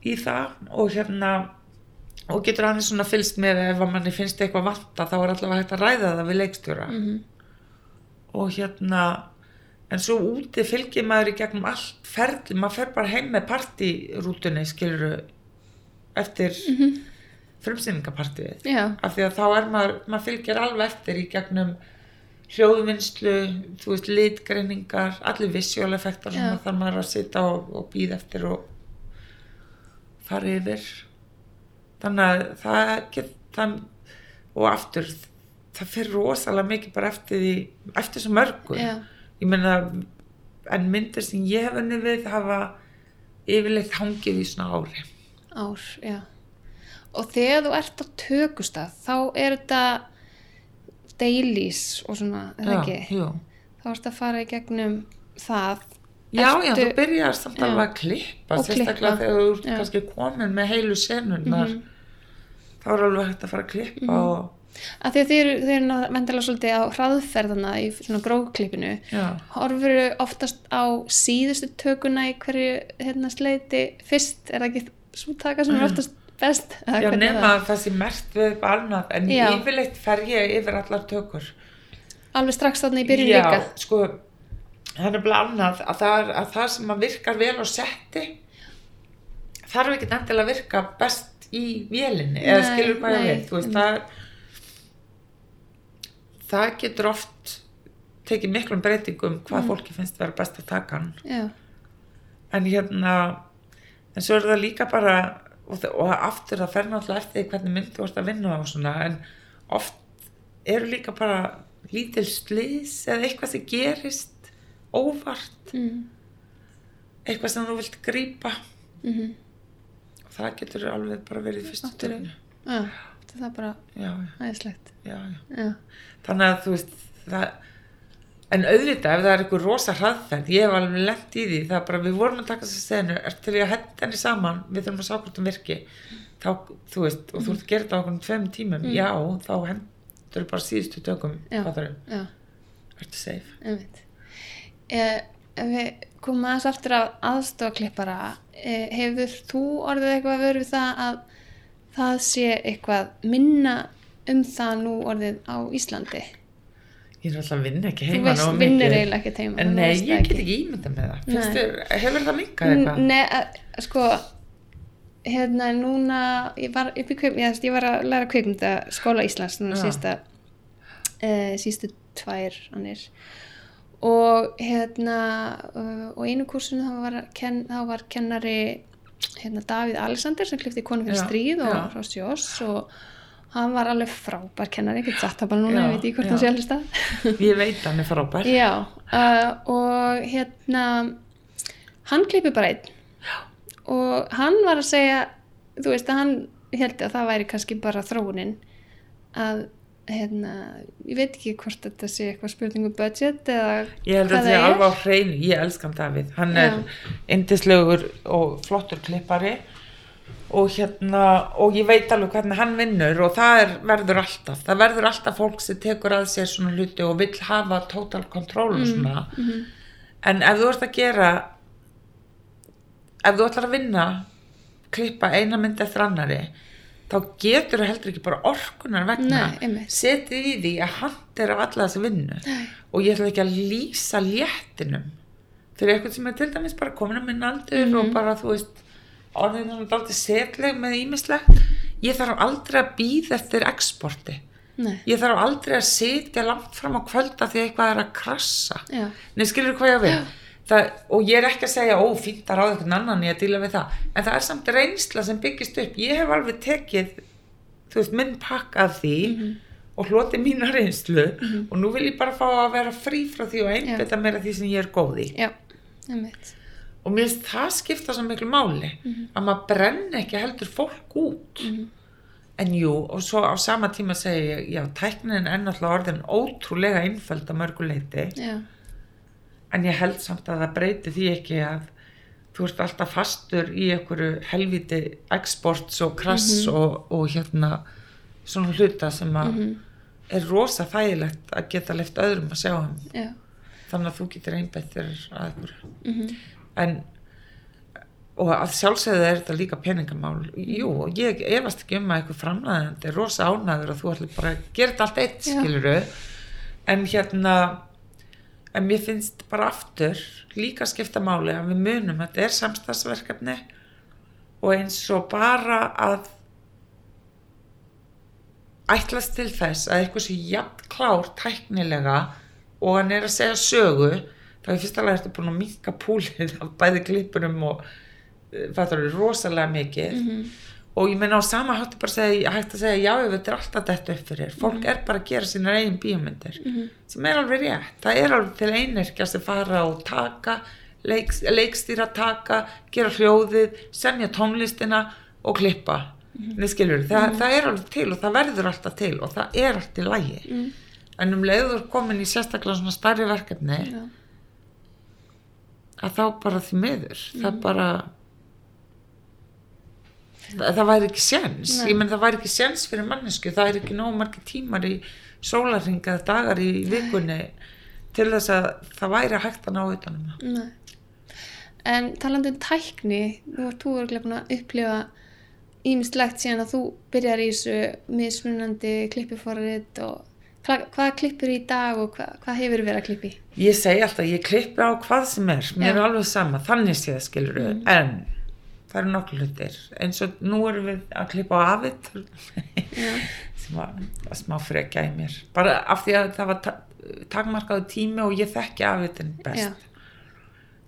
í það og hérna og getur aðeins svona fylst með ef manni finnst eitthvað vanta þá er allavega hægt að ræða það við leikstjóra
Mhm.
og hérna en svo úti fylgir maður í gegnum allt ferli, maður fer bara heim með partírútunni skilur eftir mm -hmm. frumsýningapartíið
já,
af því að þá er maður, maður fylgir alveg eftir í gegnum hljóðvinnslu, þú veist, litgreiningar, allir visuáleffektar sem
Já.
maður maður að sitja og, og býða eftir og fara yfir. Þannig að það get, það, og aftur, það fyrir rosalega mikið bara eftir því, eftir svo mörgu.
Já,
Ég meina, en myndir sem ég hef unni við hafa yfirleitt hangið í svona ári.
ár, já. Og þegar þú ert á tökustað, þá er þetta dailies og svona, er það ekki?
jú.
Þá ertu að fara í gegnum það.
Já, já,
Ertu-
þú byrjar samt
Já.
alveg að klippa, sérstaklega þegar þú ert
já.
kannski komin með heilu senurnar, þá er alveg hægt að fara að klippa og,
Af því að þið eru, vendilega svolítið á hraðferðana í svona gróklippinu.
já,
Horfur oftast á síðustu tökuna í hverju hérna sleiti fyrst, er það ekki svo taka sem er oftast best?
Mm. já, nema það sé mert við upp annað, en
Já.
yfirleitt fer ég yfir allar tökur.
það? Alveg strax þarna í byrjun
já,
líka.
sko, það er bara annað að það, að það sem að virkar vel á setti, þarf ekki endilega að virka best í vélinni, eða skilur hvað ég veit, þú veist, það er, það getur oft tekið miklum breytingum hvað
Mm.
fólki finnst vera best að taka hann.
Já,
en hérna en svo er það líka bara og, þa- og aftur það fer náttúrulega eftir því hvernig mynd þú ert að vinna á svona en oft eru líka bara lítil slís eða eitthvað sem gerist óvart.
Mm,
eitthvað sem þú vilt grípa.
Mm
og það getur alveg bara verið fyrstu törnu
já, það bara.
Já, þannig að þú veist það En auðvitað, ef það er einhver rosa hraðferð, ég hef alveg lent í því, það er bara, við vorum að taka þessa senu, er til ég að henda henni saman, við þurfum að sá hvort hún virki, þá, þú veist, og þú ert að gera þetta á okkur tveim tímum, já, þá hendur bara síðustu það
já,
ertu safe.
einmitt. Eh, við komum aðeins aftur af aðstofaklippara, eh, hefur þú orðið eitthvað að vera við það að það sé eitthvað minna um það nú orðið á Íslandi?
Ég er alltaf að vinna ekki
Þú
heima
veist,
nógu
vinnur eiginlega ekki heima.
En
þú
nei,
veist
ég get ekki ímynda með það. Þér, hefur það minkað eitthvað?
Nei, sko hérna núna ég var kveik, ég, ég var að læra kveikmynda skóla Íslands sísta uh, sístu tvær annir og hérna uh, og einu kursinu þá var, ken, þá var kennari hérna Davíð Alexander sem klifti konu fyrir
Já,
stríð og
já.
frá sjós og hann var alveg frábær kennari, ég get sagt það bara núna,
Já,
ég veit ekki hvort
já.
hann sé alveg stað
Ég veit hann er frábær.
Já, uh, og hérna hann klippi bara einn og hann var að segja þú veist að hann held að það væri kannski bara þróunin að hérna, ég veit ekki hvort þetta sé eitthvað spurningu budget eða
Ég held að það sé
er.
alveg á hreinu, ég elskan Davíð, hann er indislegur og flottur klippari. Og hérna, og ég veit alveg hvernig hann vinnur og það er, verður alltaf, það verður alltaf fólk sem tekur að sér svona hluti og vill hafa total control og svona, en ef þú ert að gera, ef þú ætlar að vinna, klippa eina mynd eftir annari, þá getur þú heldur ekki bara orkunar vegna.
Nei,
setið í því að hann er af alla þessi vinnu. Og ég ætla ekki að lýsa léttinum. Fyrir eitthvað sem er til dæmis bara komin að minn aldur
Mhm.
og bara þú veist orðin þannig dálítið setleg með ímislegt ég þarf aldrei að býða eftir exporti.
Nei,
ég þarf aldrei að sitja langt fram á kvölda því eitthvað er að krassa.
Já,
Nei, skilur hvað ég á við? Það, og ég er ekki að segja, ó, fínt að ráða einhvern annan í að díla við það, en það er samt reynsla sem byggist upp. Ég hef alveg tekið, þú veist, minn pakk af því og hloti mína reynslu og nú vil ég bara fá að vera frí frá því og einbeta mér að því sem ég er góð í.
já, einmitt.
Og mér finnst það skipta svo miklu máli, að maður brenni ekki heldur fólk út. En jú, og svo á sama tíma segi ég, já, tæknin er náttúrulega orðin ótrúlega einföld að mörguleiti
Já,
en ég held samt að það breyti því ekki að þú ert alltaf fastur í einhverju helviti exports og krass og, og hérna svona hluta sem að er rosa þægilegt að geta leift öðrum að sjá hann.
Já,
þannig að þú getur einbættir að einhverju. En og að sjálfsögðu er þetta líka peningamál. Jú, og ég efast ekki um að einhver framlæðandi er rosa ánæður að þú ætlir bara að gera þetta allt eitt skiluru en hérna en mér finnst bara aftur líka skipta máli að við munum. Að þetta er samstagsverkefni og eins og bara að ætlast til þess að eitthvað sé jafn klár tæknilega og hann er að segja sögu þá er fyrst alveg eftir búin að minka púlið af bæði klippunum og þetta eru rosalega mikið og ég meina á sama hættu bara að segja, hægt að segja já, þetta er alltaf þetta upp fyrir fólk er bara að gera sína eigin bíómyndir sem er alveg rétt, það er alveg til einirkja sem fara og taka leiks, leikstýra taka gera hljóðið, semja tónlistina og klippa. Mm skilur, það, það er alveg til og það verður alltaf til og það er allt í lægi en um leiður komin í sérstaklega svona stærri verkefni
Já.
að þá bara því miður það bara það, það væri ekki séns ég menn það væri ekki séns fyrir mannesku það er ekki nógu margir tímar í sólarringa dagar í vikunni til þess að það væri hægt að ná utanum það
Nei. En talandi um tækni, nú ert þú búin að upplifa ímislegt síðan að þú byrjar í þessu mismunandi klippiforrið og hvað, hvað klippur í dag og hvað, hvað hefur verið að klippi?
ég segi alltaf, ég klippi á hvað sem er mér
Já.
er alveg sama, þannig sé það skilur
Mm.
en það eru nokkuð hlutir eins og nú erum við að klippa á afið
Já. *laughs*
sem var smá frekja í mér. Bara af því að það var ta takmarkaðu tími og ég þekki afitin best.
Já.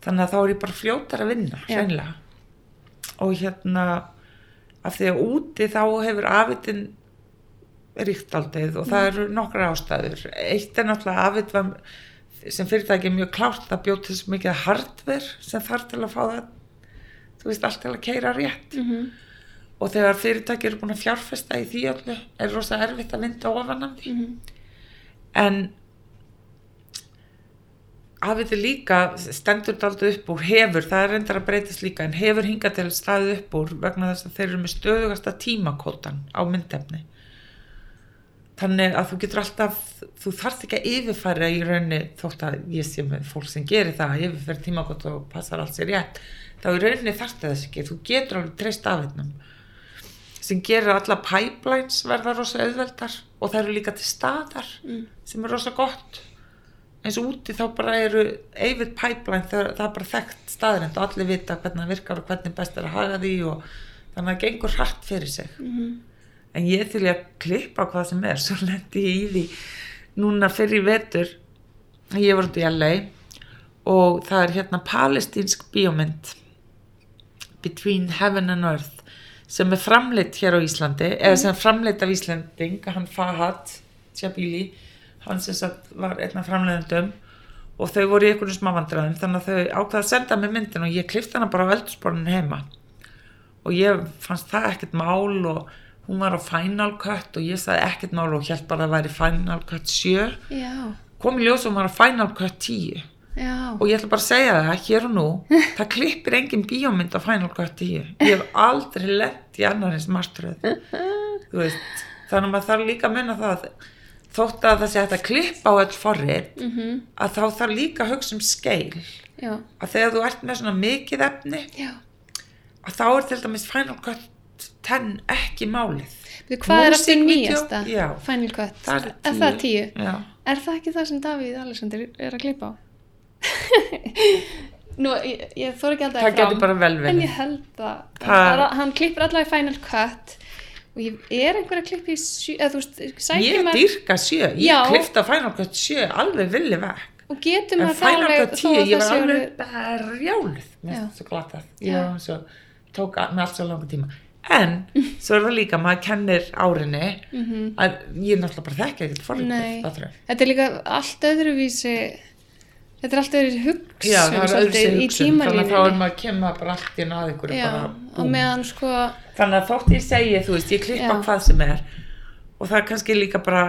þannig að þá er ég bara fljótar að vinna hreinlega. Og hérna af því að úti þá hefur afitin ríkt aldrei og það eru nokkra ástæður. Eitt er náttúrulega afit sem fyrirtæki er mjög klárt bjóð til svo mikið hardver sem þarf til að fá það þú veist allt til að keira rétt.
Mm
og þegar fyrirtæki eru búin að fjárfesta í því öllu er rosa erfitt að vinda ofan af því. En hafið þið líka stendur aldrei upp úr hefur, það er reyndar að breytast líka en hefur hingað til staðið upp úr vegna þess að þeir eru með stöðugasta tímakótan á myndefni? Þannig að þú getur alltaf þú þarft ekki að yfirfæra í raunni þótt að ég sé með fólk sem gerir það yfirfæra tímakót og passar allt sér rétt þá í rauninni þarft þess ekki. Þú getur alveg treyst afitnum sem gerir alla pipelines verða rosa auðveldar og það eru líka til staðar
Mm.
sem er rosa gott. Eins og úti þá bara eru yfir pipeline, það, það er bara þekkt staðrind og allir vita hvernig það virkar og hvernig best er að haga því og þannig að það gengur hratt fyrir sig.
Mhm.
en ég til að klippa hvað sem er *laughs* svo lendi ég í því núna fyrir vetur. Ég var út í LA og það er hérna palestínsk bíómynd Between Heaven and Earth sem er framleitt hér á Íslandi eða sem er framleitt af Íslanding hann Fahad Jabili hann sem sagt var einn af framleiðendum og þau voru í einhvern smá vandræðum þannig að þau ákvaða að senda mig myndin og ég klifti hana bara á eldursporinu heima. Og ég fannst það ekkert mál og hún var á Final Cut og ég sagði ekkert mál og held bara að það væri Final Cut 7
Já,
kom í ljós og hún var á Final Cut 10
já.
og ég ætla bara að segja það hér og nú *laughs* það klippir engin bíómynd á Final Cut 10 ég hef aldrei lett í annarins martröð *laughs* þú veist þannig að maður þarf líka að munna það þótt að það sé að klippa á öll forrið
Mm
að þá þarf líka að hugsa um skeil
Já,
að þegar þú ert með svona mikið efni
já.
að þá er til dæmis Final Cut 10 ekki málið
Við, hvað er eftir
Músíkvídeó?
nýjasta? Final Cut.
það er,
Er það tíu?
Já.
Er það ekki það sem Davíð Alexander er að klippa á? *laughs* Nú, ég, ég þór ekki alltaf
það getur bara vel
En
verið
ég held að,
Það-
að hann klippir allavega í Final Cut og ég er einhver að klippa í sjö, eða þú veist, sækir
ég dýrka sjö, ég
Já.
klifta Final Cut 7 alveg villi vekk.
Og getur
en
maður það
Final
alveg
Cut
þó
10
að
ég
það
var alveg berjálið mér finnst svo glatað. Ég svo, tók með allt svo langa tíma. En *laughs* svo er það líka, maður kennir árinni
Mhm.
að ég náttúrulega bara þekki ekkert það
Þetta er líka allt öðruvísi Þetta er allt öðruvísi hugsun
Já, það er öðru hugsun, þannig að þá er maður að kemma bara allt í
sko
þannig að þótt ég segi, þú veist, ég klippa hvað sem er og það er kannski líka bara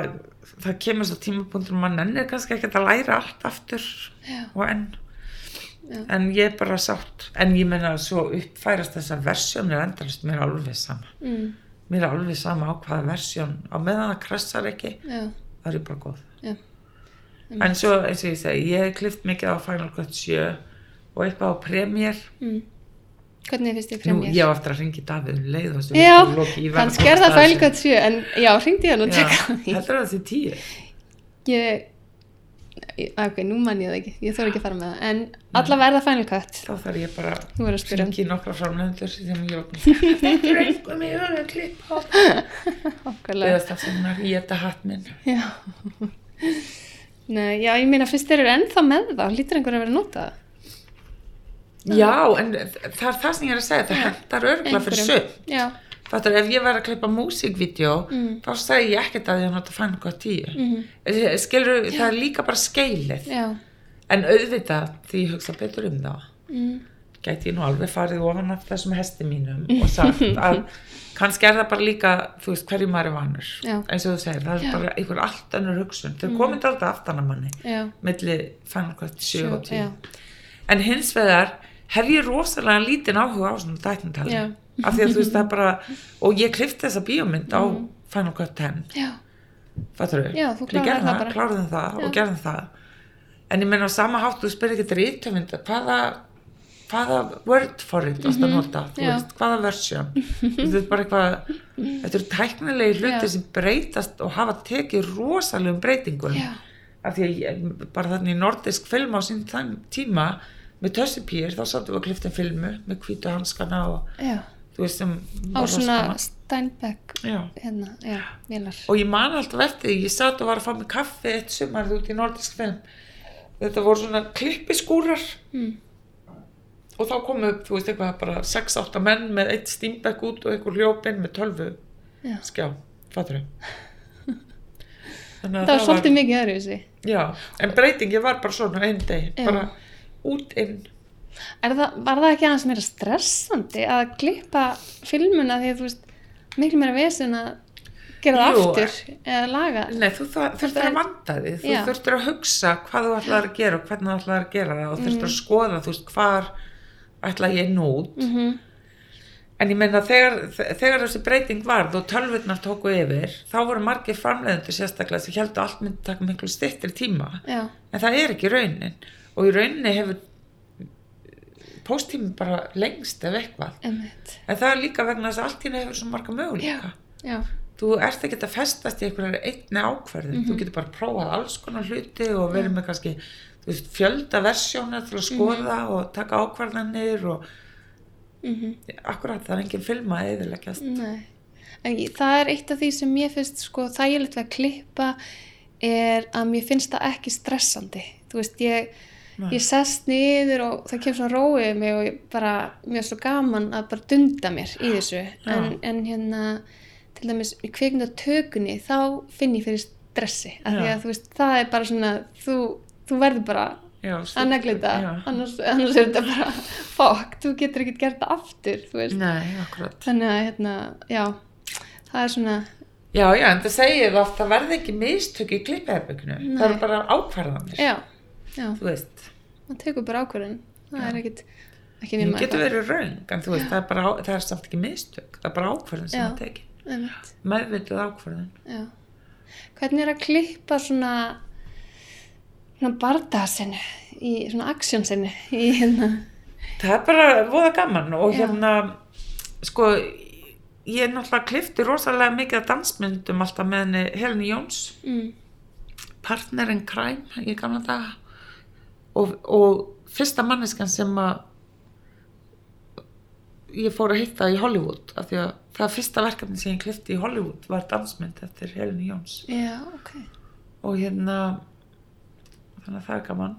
það kemur svo tímapunktur mann ennir kannski ekkert að læra allt aftur
Já,
og enn.
Já.
en ég er bara sátt. En ég menna að svo uppfærast þessar versjónir endalist, mér er alveg sama.
Mm,
mér er alveg sama á hvaða versjón á meðan það kressar ekki, það er bara góð
já
en svo eins og ég segi, ég hef klift mikið á Final Cut 7 og eitthvað á Premiere.
Mm. Hvernig finnst þið
Nú,
fremjir?
ég á eftir að ringi Davíð um leið
Já,
ég
hann skerða
þessu.
fælgat sjö en já, hringdi hann og tjekka því.
heldur það þessi tíu?
Ég ég- ok, nú mann ég það ekki, ég þóra ekki að fara með það. En allavega er það Final Cut.
Þá þarf ég bara
að
í nokkra framlendur sem ég var þetta er einhver með höfum klipp á. *laughs*
Okkarlega.
eða stafsumnar í þetta hatt minn.
Já. Nei, já, ég meina fyrst þeir eru ennþá með það, lítur einhver að vera að nota það.
já, en það er það sem ég er að segja það hendar örgla fyrir
Já,
Fattur, ef ég væri að klippa músikvídeó,
Mm.
þá segi ég ekkert að ég nota Cut 10.
Mhm.
Mm Skilur, það er líka bara skeilið.
já.
En auðvitað, því ég hugsa betur um það,
Mm.
Gæti ég nú alveg farið ofan af þessum hesti mínum og sagt *laughs* að kannski er það bara líka, þú veist, hverju maður er vanur.
Já.
Eins og þú segir, það er
Já.
bara einhver allt önnur hugsun. Þau mm. komið alltaf aftan að manni,
Já,
milli Final Cut 7 og 10.
já,
En hins vegar hef ég rosalega lítinn áhuga á svona tæknintali.
Já.
Af því að þú veist það er bara, *laughs* og ég klifti þessa bíómynd á Cut 10,
já,
fattur þau? Ég gerði
það
kláraði það og
Já.
gerði það. En ég meina á sama hátt, þú spyrir ekki rítöfund, hvaða, word for it varst að nota, veist, hvaða version. *laughs* þetta er bara eitthvað, þetta eru tæknilegi hluti
Já.
sem breytast og hafa tekið rosalegum breytingum
já,
af því að bara þannig nordisk film á sín tíma með tössipýr þá sáttum við að klifta filmu með hvítu hanskana og
já.
þú veist sem
Á svona. Steinbeck, hérna,
og ég man alltaf eftir ég satt og var að fá mig kaffi eitt sumarið út í nordisk film þetta voru svona klippiskúrar
Mm.
Og þá komu þú veist eitthvað bara 6-8 menn með eitt stínbekk út og einhver hljópin með 12
Já.
skjá, fattur þau
Það var svolítið mikið öðruvísi.
já, en breytingi var bara svona einn deg, bara út inn
það, var það ekki aðeins meira stressandi að klippa filmuna því að þú veist, miklu meira vesen að gera það aftur eða laga?
Nei, þú
er-
að vanda því, þú
Já.
þurftir að hugsa hvað þú ætlaðir að gera og hvernig þú ætlaðir að gera það og þurftir að skoða, þú veist, hvar ætla ég nú út.
Mm
En ég meina, þegar, þegar þessi breyting varð og tölvurnar tóku yfir, þá voru margir framleiðendur sérstaklega sem heldur allt myndi taka miklu styttri tíma.
Já,
En það er ekki raunin. Og í rauninni hefur pósttími bara lengst ef eitthvað.
emmitt.
En það er líka vegna þess að allt hérna hefur svo marga möguleika.
Já,
þú ert ekki að festast í einhverjar einni ákverðin, þú getur bara prófað alls konar hluti og verið með kannski fjölda versjóna til að skoða og taka ákvarðanir og
mhm.
akkurat það er engin film að
ég- það er eitt af því sem mér finnst sko þægilegt að klippa er að mér finnst það ekki stressandi. Þú veist, ég,
Nei.
ég sest niður og það kemur svona róið mig og ég bara, mér er svo gaman að bara dunda mér í þessu. En, en hérna, til dæmis í kveikmyndatökunni, þá finn ég fyrir stressi, af því að þú veist það er bara svona, þú, þú verður bara
Já,
að negla þetta, annars, annars er þetta bara fokk, þú getur ekkert gert það aftur,
Nei, akkurat.
Þannig að hérna, já það er svona,
Já, já, en það segir það oft að verði ekki mistök í klippiherbygginu
Nei.
það eru bara ákvarðanir.
Já, já. Það tekur bara ákvörðin það
Já.
er ekkit ekki
það
nema
getur verið raung en þú veist, það er, bara, það er samt ekki mistök. Það er bara ákvarðan sem það
Einmitt,
meðvitið ákvarðan
hvernig er að klippa svona svona bardaðsinu í svona aksjónsinu í hérna.
Það er bara voða gaman og
Já.
hérna, sko, ég er náttúrulega klifti rosalega mikið af dansmyndum alltaf með henni Heleni Jóns,
mm,
partner in crime í gamla daga. Og, og fyrsta manneskan sem að ég fór að hitta í Hollywood af því að það fyrsta verkefni sem ég klifti í Hollywood var dansmynd eftir Heleni Jóns.
Já, ok.
Og hérna þannig að það er gaman.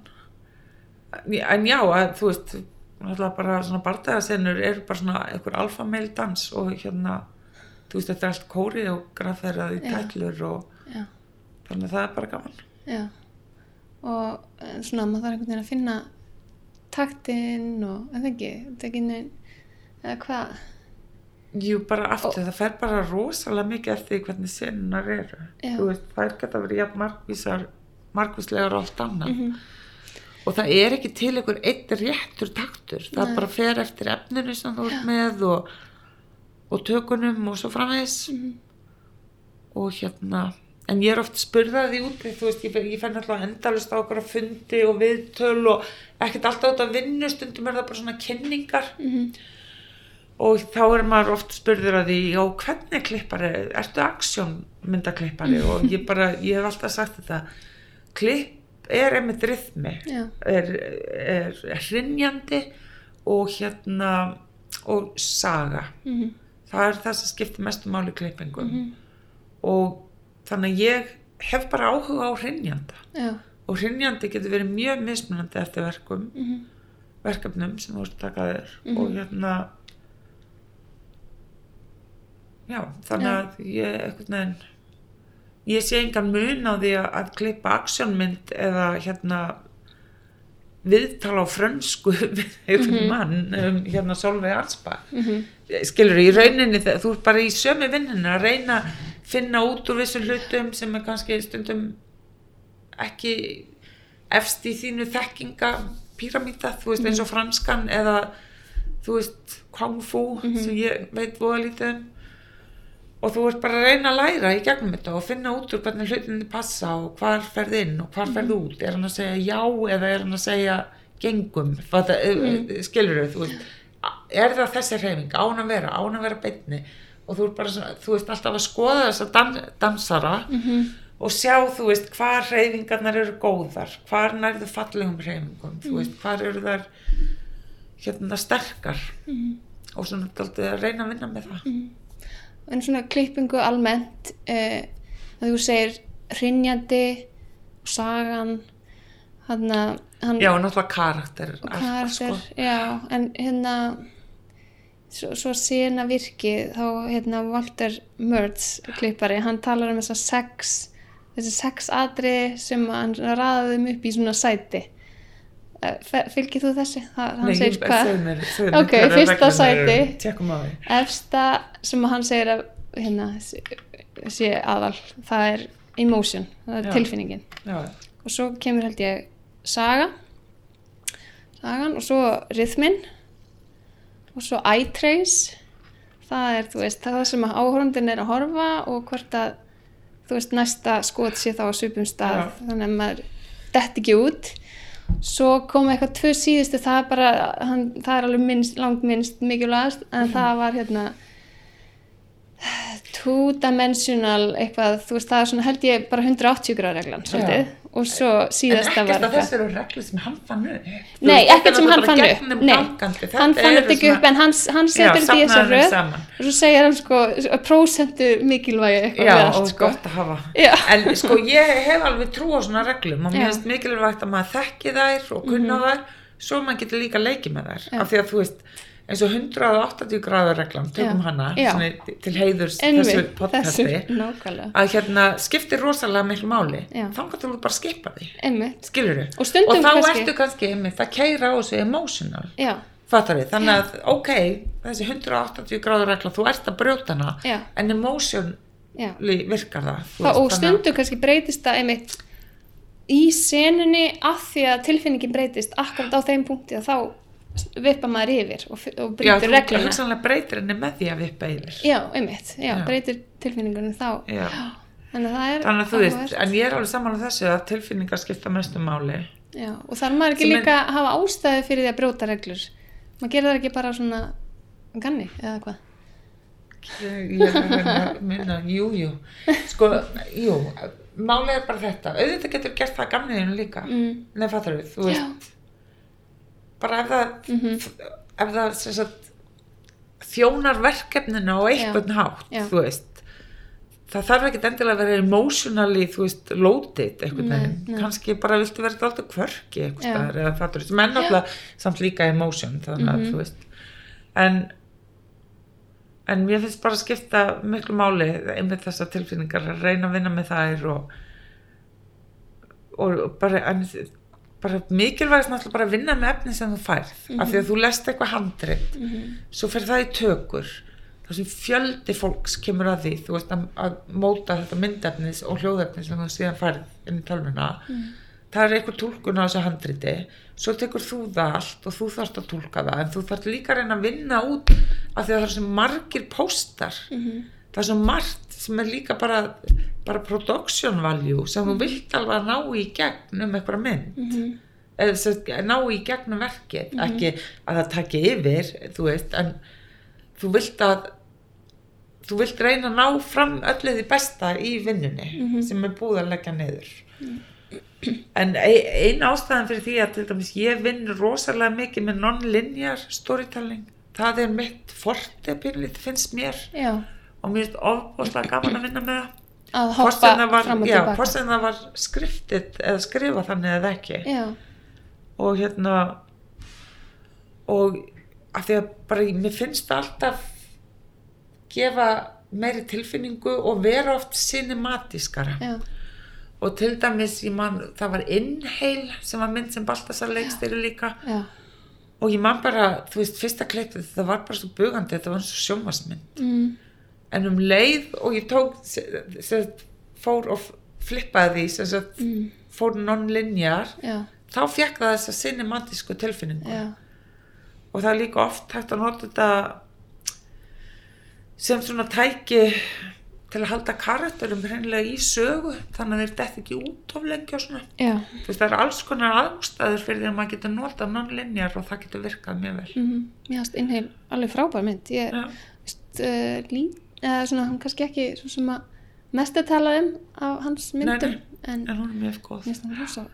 En já, að, þú veist bara svona bardagasennur eru bara svona einhver alfameil dans og hérna þú veist, þetta er allt kóri og grafðerað í
Já.
tætlur og
já,
þannig að það er bara gaman.
Já. Og eh, svona maður þarf einhvern veginn að finna taktinn og það ekki, þetta er ekki neinn eða hvað?
Jú, bara aftur, það fer bara rosalega mikið eftir hvernig sennunar eru.
Já.
þú veist, það er geta verið jafn markvísar markvíslegar og allt annað
Mhm.
og það er ekki til einhver eitt réttur taktur, það
Nei.
bara fer eftir efninu sem þú ert með og, og tökunum og svo framvegis
Mhm.
og hérna en ég er oft spurðaði úti þú veist, ég, ég fenn alltaf endalust á okkur að fundi og viðtöl og ekkert alltaf þetta vinnu, stundum er það bara svona kynningar
Mhm.
og þá er maður oft spurður að því já, hvernig klippari, ertu aksjón myndaklippari og ég bara, ég hef alltaf sagt þetta klipp er einmitt rithmi. Er, er hrinjandi og hérna og saga.
Mhm.
það er það sem skiptir mestu máli í klippingum. Og þannig að ég hef bara áhuga á hrinjanda
Já.
og hrinjandi getur verið mjög mismunandi eftir verkum
Mhm.
verkefnum sem þú ert að taka þér. Og hérna já, þannig að ég einhvern veginn ég sé engan mun á því að, að klippa aksjónmynd eða hérna viðtala á frönsku *laughs* við einhvern mann um hérna Solveig Arnsbach
Mhm.
skilur í rauninni þegar þú ert bara í sömu vinninu að reyna að finna út úr vissu hlutum sem er kannski stundum ekki efst í þínu þekkinga píramíta, þú veist eins og franskan eða þú veist kung fu sem ég veit voða lítið um og þú ert bara að reyna að læra í gegnum þetta og finna út úr hvernig hlutinni passa og hvar ferð inn og hvar ferð út. Er hann að segja já eða er hann að segja gengum, Fata, mm. skilur þau, er það þessi hreyfing, án að vera, án að vera beinni? Og þú ert bara þú veist alltaf að skoða þessa dan dansara og sjá, þú veist, hvar hreyfingarnar eru góðar, hvar nærðu fallegum hreyfingum, þú veist, hvar eru þær hérna sterkar. Og svona daldið að reyna að vinna með það
en svona klippingu almennt uh, að þú segir hrinjandi og sagan hann að hann
Já, og náttúrulega karakter
og
allt,
karakter,
sko.
já, en hérna svo, svo sena virki þá hérna Walter Mertz klippari, hann talar um þessa sex þessi sex atriði sem hann þeim upp í svona sæti fylgir þú þessi? Hann
Nei,
segir hvað? Ok, fyrsta sæti. efsta sem hann segir að hérna, sé, aðal það er emotion, það er
Já.
tilfinningin
Já,
og svo kemur held ég saga sagan og svo rhythmin og svo eye trace það er þú veist það sem að áhörundin er að horfa og hvort að þú veist næsta skot sé þá á svipum stað
Já.
þannig að maður detti ekki út svo kom eitthvað tvö síðustu það er bara, hann, það er alveg minnst, langt minnst mikilvægast en það var hérna two-dimensional eitthvað, þú veist það er svona held ég bara 180 gráð reglan svolítið. Og svo
en
síðasta var
ekkert af
eitthvað
þessu eru reglur sem hann fann upp.
Nei, ekkert sem hann fann upp. Nei, hann fann þetta ekki upp en hann, setur þetta í
þeim
röð og svo segir hann sko að prósentu mikilvægi eitthvað
Já, og
allt sko.
gott að hafa.
Já.
en sko ég hef alveg trú á svona reglum og mér finnst mikilvægt að maður þekki þær og kunna þær svo maður getur líka leikið með þær. Af því að þú veist eins og 180 gráður reglan, tökum hana svona, til heiðurs
Einmitt,
þessu
þessu,
podcasti
nákvæmlega.
að hérna skiptir rosalega miklu máli.
Já.
þá kannski þú bara skipa því.
Einmitt,
skilur
Og stundum
þá
kannski-
ertu kannski einmitt að keira á þessu emotional. Fattar við, þannig að ok þessi 180 gráður regla, þú ert að brjóta hana
Já.
en emotion
já.
virkar það
Þa, og
að-
stundum kannski breytist það einmitt í senunni af því að tilfinningin breytist akkurat á þeim punkti að þá vippa maður yfir og, og
Já,
breytir
þú
regluna
hugsanlega breytir henni með því að vippa yfir.
já, einmitt, já,
Já.
breytir tilfinningunum þá
Já.
þannig að það er
Þannig að þú veist, en ég er alveg saman á þessu að tilfinningar skipta mestu máli.
Já, og þarf maður ekki
Sem
líka að hafa ástæði fyrir því að brjóta reglur maður gerir það ekki bara svona ganni eða hvað
Ég, er að minna, jú, jú. Sko, jú, máli er bara þetta. Auðvitað getur gert það gamniðinu líka.
mm.
Nei, fattar við, þú veist,
Já,
bara ef það,
Mhm.
ef það sagt, þjónar verkefninu á einhvern hátt,
Já.
þú veist. Það þarf ekkert endilega að vera emotionally, þú veist, loaded
nei.
Kannski bara viltu vera alltaf kvörki
Já.
staðar eða sem er náttúrulega samt líka emotion, þannig að
Mhm.
þú veist. En, en mér finnst bara að skipta miklu máli einmitt þessar tilfinningar að reyna að vinna með þær og, og bara, en, bara mikilvægast náttúrulega bara að vinna með efni sem þú færð. Af því að þú lest eitthvað handrit svo fer það í tökur þar sem fjöldi fólks kemur að því. Þú veist að, að móta þetta myndefnis og hljóðefnis sem þú síðan færð inn í tölvuna. Það er eitthvað túlkun á þessu handriti svo tekur þú það allt og þú þarfst að túlka það en þú þarfst líka að reyna að vinna út af því að það er svo margir póstar. Það er svo margt sem er líka bara, bara production value sem þú vilt alveg að ná í gegn um eitthvað mynd. Eða sem sagt, ná í gegnum verkið ekki að það taki yfir þú veist, en þú vilt að þú vilt reyna að ná fram öllu því besta í vinnunni sem er búið að leggja niður. En ein ein ástæðan fyrir því að dæmis ég vinn rosalega mikið með non-linear storytelling það er mitt forte byrlið finnst mér.
Já,
og mér finnst ofbúslega gaman að vinna með
að hoppa
var,
fram og tilbaka
hvort sem það var skriftið eða skrifa þannig eða ekki.
Já,
og hérna og af því að bara mér finnst alltaf gefa meiri tilfinningu og vera oft cinematískara
já,
og til dæmis man, það var Inhale sem var mynd sem Baltasar leikstýri líka.
Já,
og ég man bara, þú veist, fyrsta klippið það var bara svo bugandi, þetta var eins og sjómasmynd
mm,
en um leið og ég tók se- fór og flippaði því sagt,
mm,
fór non-linear
já,
þá fekk það þessa cinematísku tilfinningu.
Já,
og það er líka oft hægt að nota þetta sem svona tæki til að halda karakterum hreinlega í sögu þannig að þeir dett ekki út of veist það er alls konar aðstæður fyrir því að maður getur notað non-linear og það getur virkað mjög vel.
Mm, mér finnst innheil alveg frábær mynd. Ég, veist, uh, lí, eða svona, hann kannski ekki svo sem að mest er talað um af hans
Nei,
myndum
nei.
en
en hún er mjög góð.
Finnst hann rosa,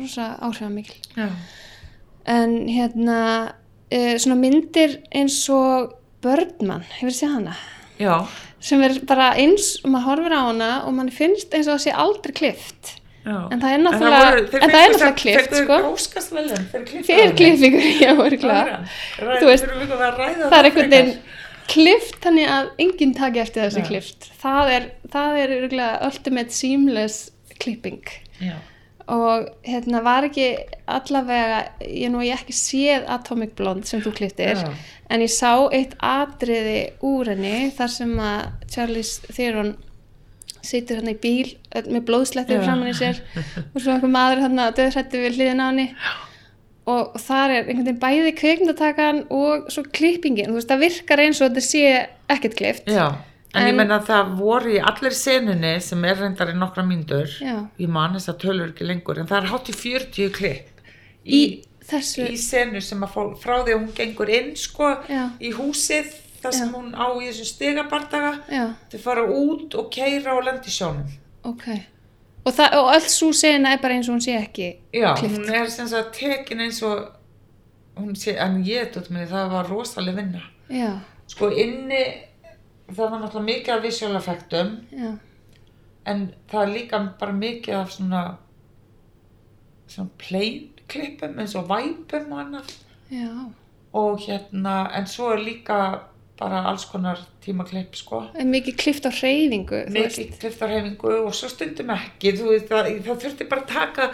rosa áhrifamikil.
Já,
en hérna uh, svona myndir eins og Birdman, hefur þið séð hana?
Já,
sem er bara eins og maður horfir á hana og mann finnst eins og það sé aldrei klift.
Já.
En það er náttúrulega- en það er náttúrulega klippt, sko.
Þeir þeir *laughs*
Þú veist,
Þurfum við að ræða
það er einhvern veginn? Klift þannig að enginn taki eftir þessi
Nei.
klift það er, það er ultimate seamless klipping
Já,
og hérna var ekki allavega, ég nú ég ekki séð Atomic Blonde sem þú kliftir
Já.
en ég sá eitt atriði úr henni þar sem að Charlize Theron situr hann í bíl með blóðslettir
Já.
framan í sér og svo einhver maður hann að döðsætti við hliðin á henni og þar er einhvern veginn bæði kveikmyndatakan og svo klippingin, þú veist það virkar eins og þetta sé ekkert klift
já En, ég
En-
menna að það voru í allir senunni sem er reyndar í nokkra
Já.
ég man þess að tölur ekki lengur en það er hátt í 40 klipp
í,
í,
þessu
í senu sem að fá, frá því að hún gengur inn sko
Já.
í húsið þar sem
Já.
hún á í þessu stigabardaga. Þau fara út og keira og lendi sjónum.
Ok og, það, og öll svo sena er bara eins og hún sé ekki
já,
Klippt.
hún er sem sagt tekin eins og hún sé, en ég tótt mig það var rosaleg vinna.
Já,
sko inni það var náttúrulega mikið af visual effektum
já,
en það er líka bara mikið af svona svona plain klippum eins og væpum og annað.
Já.
Og hérna, en svo er líka bara alls konar tímaklipp sko.
Er mikið klift á hreyfingu þú veist.
mikið kliftarhefingu og svo stundum ekki veist, það, það þurfti bara að taka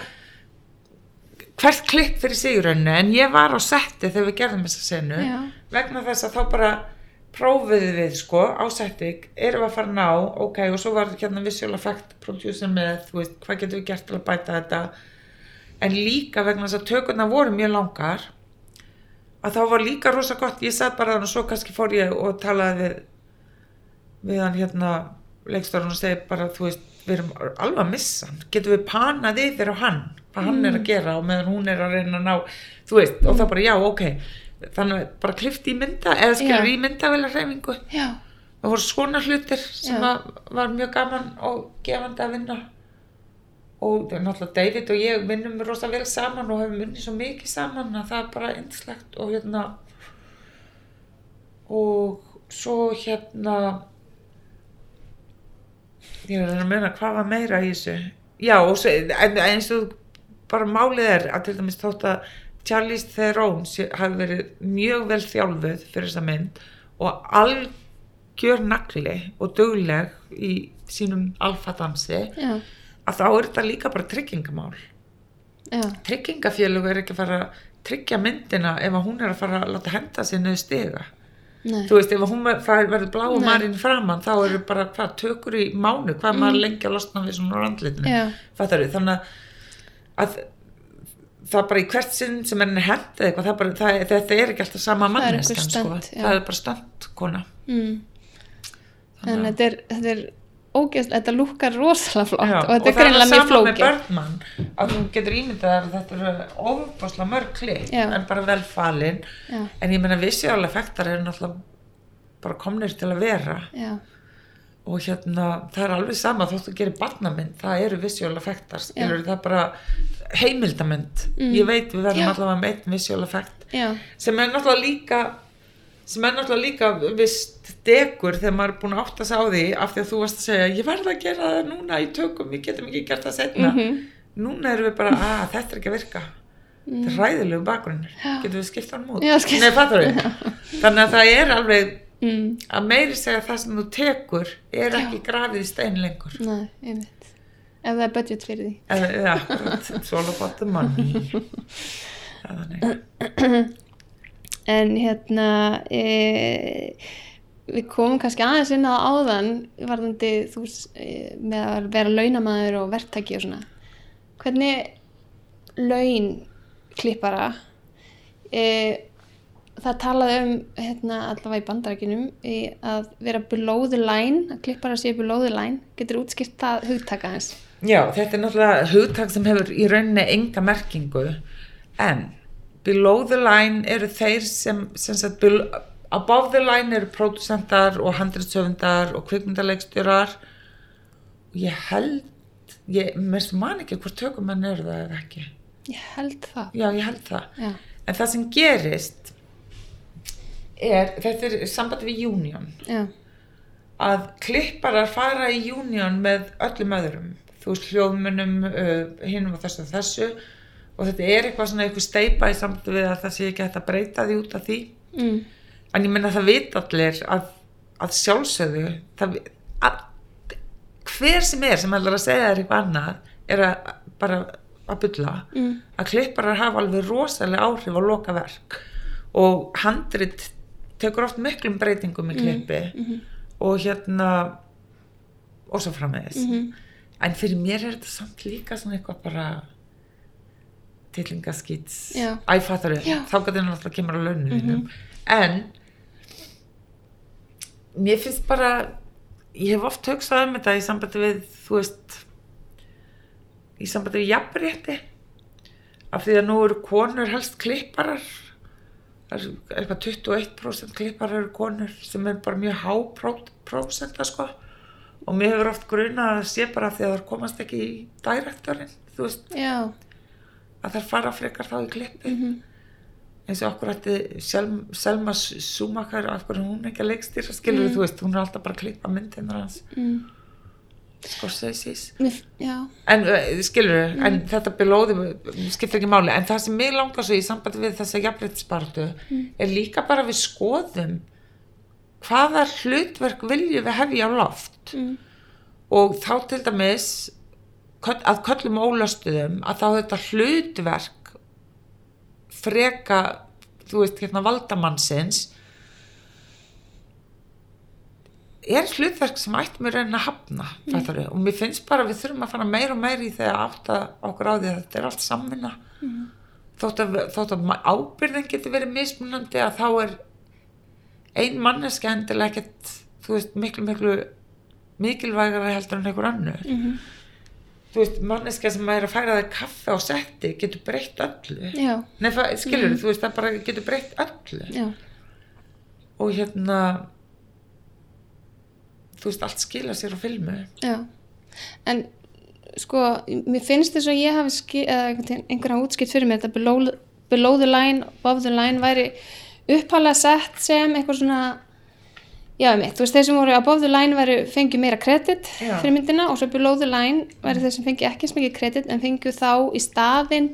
hvert klipp fyrir sigurönnu en ég var á setti þegar við gerðum þessa senu.
Já.
vegna þess að þá bara prófiði við sko á setti erum við að fara ná, ok og svo var hérna visual effect producer með veist, hvað getum við gert til að bæta þetta? En líka vegna þess að tökurna voru mjög langar að þá var líka rosa gott, ég satt bara þannig og svo kannski fór ég og talaði við við hann hérna leikstórun og segi bara, þú veist, við erum alveg að missa hann, getum við panað yfir á hann, hvað hann er að gera og meðan hún er að reyna að ná, þú veist, og það bara, já, ok, þannig bara klift í mynda, eða skilur
Já.
í myndavelar hreyfingu,
já,
það voru svona hlutir sem var mjög gaman og gefandi að vinna og náttúrulega David og ég vinnum rosa vel saman og hefum unnið svo mikið saman að það er bara yndislegt og hérna og svo hérna ég er að meina hvað var meira í þessu? Já og svo, en, eins og bara málið er að til dæmis þótt að Charlize Theron hafi verið mjög vel þjálfuð fyrir þessa mynd og algjör nagli og dugleg í sínum alfadansi
já,
að þá er þetta líka bara tryggingamál.
Já,
tryggingafélög er ekki að fara að tryggja myndina ef að hún er að fara að láta henda sér niður stiga.
Nei,
þú veist ef hún verður bláu
Nei.
marinn framann þá eru bara hvað tökur í mánu hvað maður lengi að losna við svona randlitinu þannig að það bara í hvert sinn sem henni hendi eitthvað það bara, það, þetta er ekki alltaf sama
Það einhver
sko. það er bara stönd kona.
Mm.
Þannig að-
þetta er, þetta er ógeðslega, þetta lúkar rosalega flott
Já,
og þetta er
það
greinilega mjög
sama með
flókið.
Birdman að þú getur ímyndað að þetta eru ofbásla mörg klip en bara vel falin.
Já,
en ég menna visual effektar eru náttúrulega bara komnir til að vera.
Já,
og hérna, það er alveg sama þótt þú gerir barnamynd, það eru visual effektar skilur, það er bara heimildamynd. Ég veit við verðum allavega með einn visual effekt
já,
sem er náttúrulega líka sem er náttúrulega líka vist degur þegar maður er búin að átta sig á því af því að þú varst að segja, ég verð að gera það núna í tökum, við getum ekki gert það setna
Mhm.
núna erum við bara, að þetta er ekki að virka. Þetta er ræðilegu bakgrunnir getum við skipt hann út?
Já,
Nei, þannig að það er alveg
mm,
að meiri segja að það sem þú tekur er ekki grafið í stein lengur.
Nei, einmitt. Ef það er budget fyrir því.
Eða, ja, it's all *laughs* *clears throat*
en hérna e, við komum kannski aðeins inn á áðan varðandi þú e, með að vera launamaður og verktaki og svona. Hvernig laun klippara e, það talaði um hérna, allavega í bandarækinum í að vera below the line að klippara sé below the line. Getur útskipt það hugtaka hans
Já, þetta er náttúrulega hugtak sem hefur í rauninni enga merkingu en below the line eru þeir sem, sem sagt, bel- above the line eru pródusentar og handriðsöfundar og kvikmyndaleikstjórar. Og ég held ég man ekki hvort tökumenn eru það eða ekki.
Ég held það.
Já, ég held það. En það sem gerist er, þetta er sambandi við union.
Já,
að klipparar fara í union með öllum öðrum. Þú veist hljóðmunum uh, hinnum og þessu og þessu og þetta er eitthvað svona eitthvað steipa í sambandi við að það sé ekki hægt að breyta því út af því.
Mm,
en ég menna það vit allir að, að sjálfsögðu það, að, hver sem er sem heldur að segja þér eitthvað annað er að bara að bylla
mm,
að klipparar hafa alveg rosalega áhrif á loka verk og handrit tekur oft miklum breytingum í klippi.
Mhm,
og hérna og svo framvegis.
Mhm,
en fyrir mér er þetta samt líka svona eitthvað bara tillingaskýts æfattaru, þá gæti hann alltaf kemur á launum þínum en mér finnst bara ég hef oft hugsað um þetta í sambandi við þú veist í sambandi við jafnrétti. Af því að nú eru konur helst klipparar. Það er eitthvað 21% klipparar eru konur sem er bara mjög há pró- prósenta sko. Og mér hefur oft grunað að sé bara því að það komast ekki í direktorinn þú veist.
Já
að þær fara frekar þá í klippi
mhm,
eins og okkur ætti Sel- Selma Súmakar af hverju er hún ekki að leikstýra skilur þú veist, hún er alltaf bara að klippa myndirnar hans.
Mm, já.
En uh, skilur en þetta belóði skiptir ekki máli. En það sem mig langar svo í sambandi við þessa jafnréttisbartu er líka bara við skoðum hvaða hlutverk viljum við hefja á loft.
Mm,
og þá til dæmis að köllum ólöstuðum að þá þetta hlutverk freka þú veist hérna valdamannsins er hlutverk sem ættum við reyna að hafna mm. og mér finnst bara við þurfum að fara meir og meir í þegar átta okkur á því að þetta er allt samvinna. Þótt, að, þótt að ábyrðin getur verið mismunandi að þá er ein manneski endilega ekkert þú veist miklu miklu mikilvægara heldur en einhver annur
mhm,
þú veist, manneska sem er að færa þig kaffe á setti getur breytt öllu. Það- skilur þú veist, það bara getur breytt öllu.
Já.
Og hérna þú veist, allt skila sér á filmu.
Já, en sko, mér finnst þess að ég hafi ski, eða einhvern veginn- einhver hafa útskipt fyrir mér þetta below, below the line, above the line væri upphalega sett sem eitthvað svona já, mitt, þú veist, þeir sem voru above the line væri fengið meira kredit
Já.
fyrir myndina og svo below the line væri þeir sem fengið ekki eins mikið kredit en fengið þá í staðinn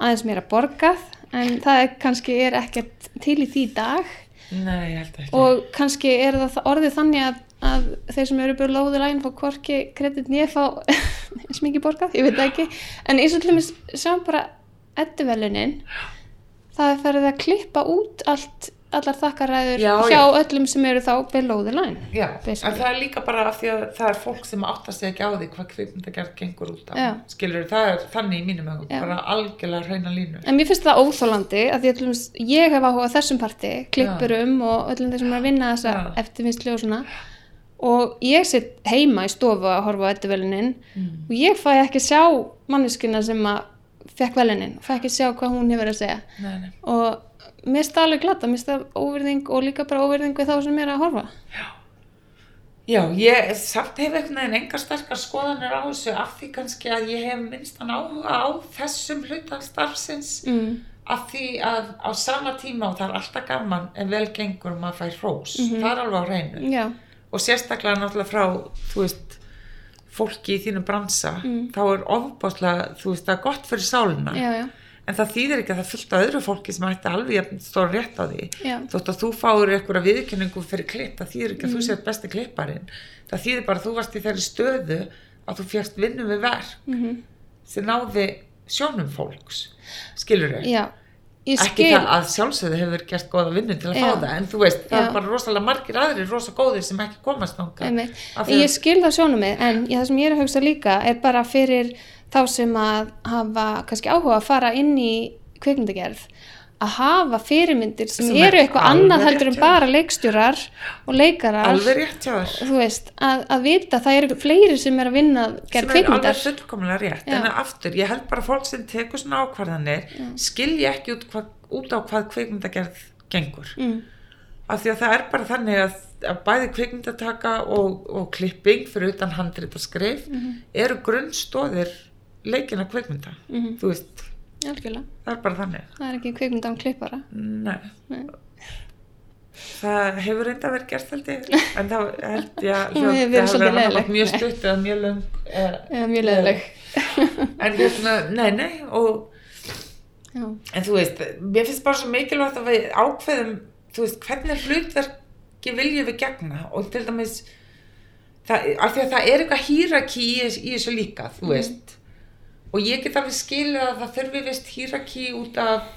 aðeins meira borgað. En það er, kannski er ekkert til í því dag.
Nei, ég held ekki.
Og kannski er það orðið þannig að, að þeir sem eru the line fá hvorki kredit nýja fá *laughs* eins mikið borgað, ég veit ekki. En eins og til dæmis sjáum bara edduvelunin það er ferið að klippa út allt, allar þakkaræður
Já,
hjá
já.
öllum sem eru þá below the line
Já, en það er líka bara af því að það er fólk sem áttar sig ekki á því hvað kvikmyndagerð gengur út
Já.
skilur það er þannig í mínum ögum bara algjörlega hreina línu
en mér finnst það óþólandi að því dæmis ég hef áhuga á þessum parti, klippurum og öllum þeir sem er að vinna þessa eftirvinnslu og svona og ég sitt heima í stofu að horfa á edduvelunin
mm.
og ég fæ ekki sjá manneskuna sem að fekk velunin, fæ ekki sjá hvað hún hefur að segja
nei, nei.
og mér það alveg glata, mér finnst það óvirðing og líka bara óvirðing við þá sem er að horfa.
Já, ég samt hef einhvern veginn engar sterkar skoðanir á þessu af því kannski að ég hef minnstan áhuga á þessum hluta starfsins
mm.
af því að á sama tíma og það er alltaf gaman en vel gengur maður fær hrós,
Mhm.
það er alveg á reynu
já,
og sérstaklega náttúrulega frá, þú veist fólki í þínum bransa
Mm.
þá er ofbáslega, þú veist, það er gott fyrir sálina.
Já, já,
en það þýðir ekki að það af öðru fólki sem ætti alveg jafn stóra rétt á því
já,
þótt að þú fáir einhverja viðkynningu fyrir klipp, það þýðir ekki að
Mm.
þú sér besti klipparinn það þýðir bara að þú varst í þeirri stöðu að þú fjast vinnu við verk
mhm,
sem náði sjónum fólks skilur þau?
Ég
ekki
skil,
það að sjálfsögðu hefur gert góða vinnu til að
Já.
fá það, en þú veist, það
Já.
er bara rosalega margir aðrir rosa góðir sem ekki komast að-
ég skil það sjónum mig, en það sem ég er að þá sem að hafa kannski áhuga að fara inn í kvikmyndagerð að hafa fyrirmyndir sem,
Sem
eru
er
eitthvað annað heldur en
hjá
bara leikstjórar og leikarar.
Alveg rétt hjá þér.
Þú veist, að, að vita að það eru fleiri sem er að vinna að
sem
gera
er alveg fullkomlega rétt.
Já.
en aftur, ég held bara fólk sem tekur svona ákvarðanir skilja ekki út, hva, út á hvað kvikmyndagerð gengur.
Mm,
af því að það er bara þannig að, að bæði kvikmyndataka og, og klipping fyrir utan handrit og skrif
Mhm.
eru grunnstóðir leikina kvikmynda.
Mm,
þú veist,
algjörlega,
það er bara þannig.
Það er ekki kvikmynda án klippara.
Nei.
Nei.
Það hefur reynda verið gert held ég, *laughs* en það held ég að
Hún hefur verið leiðinleg.
mjög stutt eða mjög löng.
eða mjög leðileg
En hérna, nei, nei, og, en þú veist, mér finnst bara svo mikilvægt að við ákveðum, þú veist, hvernig hlutverki viljum við gegna? Og til dæmis, það, af því að það er eitthvað hýraki í, í þessu líka, þú veist, og ég get alveg skilið að það þurfi vist hýraki út af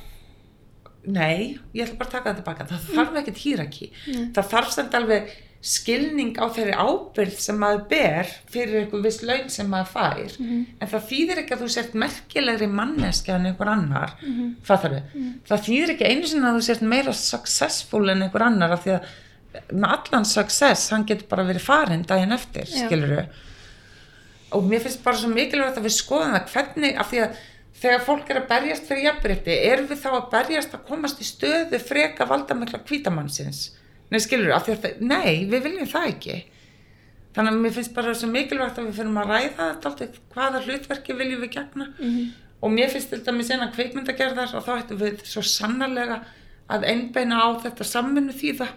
nei, ég ætla bara að taka það tilbaka. Það þarf ekkert hýraki það þarf samt alveg skilning á þeirri ábyrgð sem maður ber fyrir einhver viss laun sem maður fær. En það þýðir ekki að þú sért merkilegri manneskja en einhver annar. Mm. -hmm. það þýðir ekki einu sinni að þú sért meira successful en einhver annar af því að með allan success hann getur bara verið farinn daginn eftir
Já.
Og mér finnst bara svo mikilvægt að við skoðum það hvernig, af því að þegar fólk er að berjast fyrir jafnrétti, erum við þá að berjast að komast í stöðu freka valdamikla kvítamannsins nei skilur, af því að það, nei, við viljum það ekki. Þannig að mér finnst bara svo mikilvægt að við fyrir að ræða þetta hvaða hlutverki viljum við gegna? Og mér finnst til dæmis eina kveikmyndagerðar og þá ættum við svo sannarlega að einbeina á þetta samvinnu þýða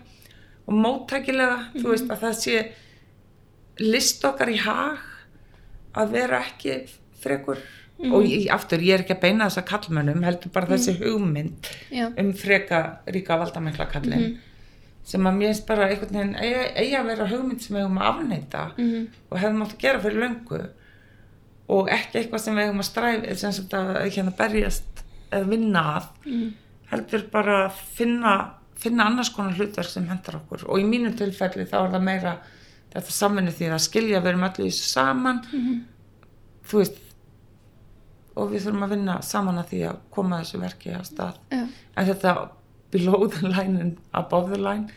og móttækilega, þú veist að það sé list okkar í hag að vera ekki frekur. Og ég, aftur, ég er ekki að beina þess að kallmönnum heldur bara þessi hugmynd
já,
um freka ríka valdamikla kallin sem að mér finnst bara einhvern veginn eigi að vera hugmynd sem við höfum að afneita
mhm,
og hefðum átt að gera fyrir löngu. Og ekki eitthvað sem við höfum að stræfi sem sagt að hérna berjast eða vinna að
mhm,
heldur bara að finna, finna annars konar hlutverk sem hendar okkur. Og í mínu tilfelli þá er það meira þetta samvinni því að skilja við erum allir saman.
Mhm,
þú veist og við þurfum að vinna saman að því að koma þessu verki á stað.
Já,
en þetta below the line and above the line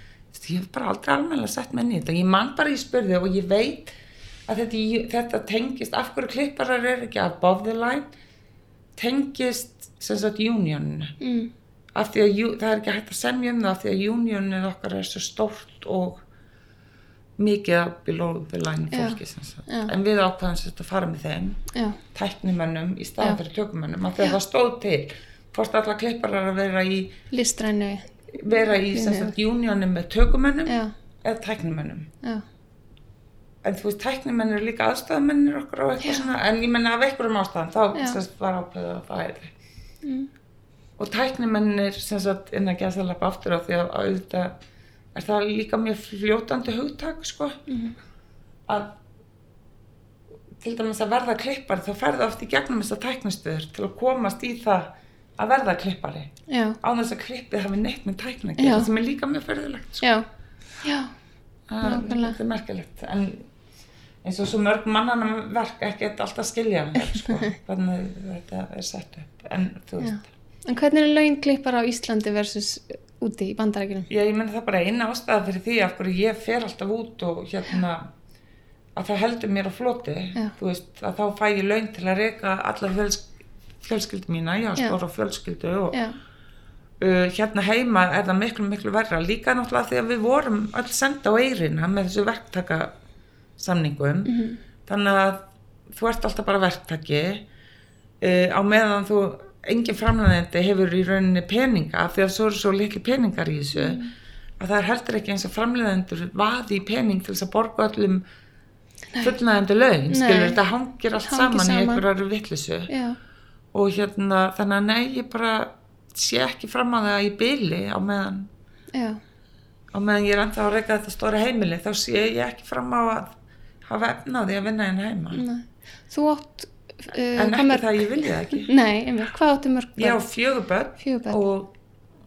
ég hef bara aldrei almennilega sett menni þetta. Ég man bara í spurði og ég veit að þetta, þetta tengist af hverju klipparar er ekki above the line tengist sem sagt unioninu.
Mm,
af því að það er ekki hægt að semja um það af því að unionið okkar er svo stórt og mikið af below the line fólki en við ákvaðum sem sagt að fara með þeim
já,
tæknimönnum í staðan fyrir tökumönnum af því að það stóð til. Hvort alla klipparar að vera í,
listrænu.
vera í sagt unionið með tökumönnum
já,
eða tæknimönnum.
Já,
en þú veist tæknimenn eru líka aðstæðamennir okkur og eitthvað svona en ég menna af einhverjum ástæðan þá sagt, var ákveðið að það er
mm,
og tæknimennir sem sagt inn að gæsa lappa aftur á því að auðvitað er það líka mjög fljótandi hugtak sko?
Mhm,
að til dæmis að verða klippari þá ferði oft í gegnum þess að tæknistöður til að komast í það að verða klippari.
Já,
á þess að klippið hafi neitt með tækni að gera sem er líka mjög ferðilegt sko.
já, já,
Það-
nákvæmlega.
þetta er merkilegt. En eins og svo mörg mannana verk ekki alltaf skilja sko, *laughs* hvernig þetta er sett upp. En þú veist.
En hvernig er laun klippar á Íslandi versus úti í bandarækjunum?
Já, ég menn það bara eina ástæða fyrir því af hverju ég fer alltaf út og hérna að það heldur mér á floti.
Já.
þú veist, að þá fæ ég laun til að reyka fjöls, fjölskyldu mína já, stóra fjölskyldu og uh, hérna heima er það miklu, miklu verra. Líka náttúrulega því að við vorum öll senda á eirina með þessu verktaka samningum þannig að þú ert alltaf bara verktaki. Uh, á meðan þú engin framlæðandi hefur í rauninni peninga því að svo eru svo líki peningar í þessu að það er heldur ekki eins að framlæðendur vaði í pening til þess að borga öllum fullnæðandi laun skilur þetta hangir allt
Hangir
saman, í
saman.
einhverjar vittlisu og hérna þannig að nei ég bara sé ekki fram á það í byli á meðan
já,
á meðan ég er ennþá að reyka þetta stóra heimili þá sé ég ekki fram á að hafa efna á því að vinna hérna heima.
Nei. Þú átt uh,
en ekki
mörg-
það ég vilja ekki
Nei, einmitt, hvað áttu mörg
á
börn?
fjögur börn
Fjögur
og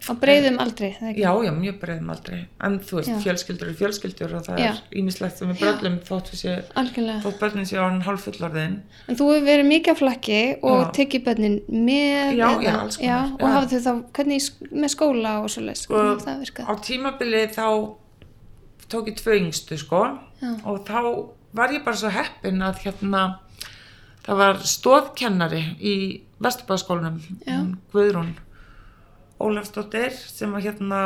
Á breiðum aldrei,
já, já, mjög breiðum aldrei en þú veist,
Já.
fjölskyldur eru fjölskyldur og það
Já.
er ímislegt sem við bröllum þótt sé börnin sé orðin hálf fullorðin
En þú hefur verið mikið á flakki og
Já.
tekið börnin með
Já,
eða-
já, alls konar,
Já, og
já.
hafðu þau þá, hvernig með skóla og svo leys,
Sko,
hvernig það virkað?
á tímabili þá tók ég tvö yngstu sko
Já.
og þá var ég bara svo heppin að hérna það var stóðkennari í Vesturbæðaskólanum. Guðrún Ólafsdóttir sem var hérna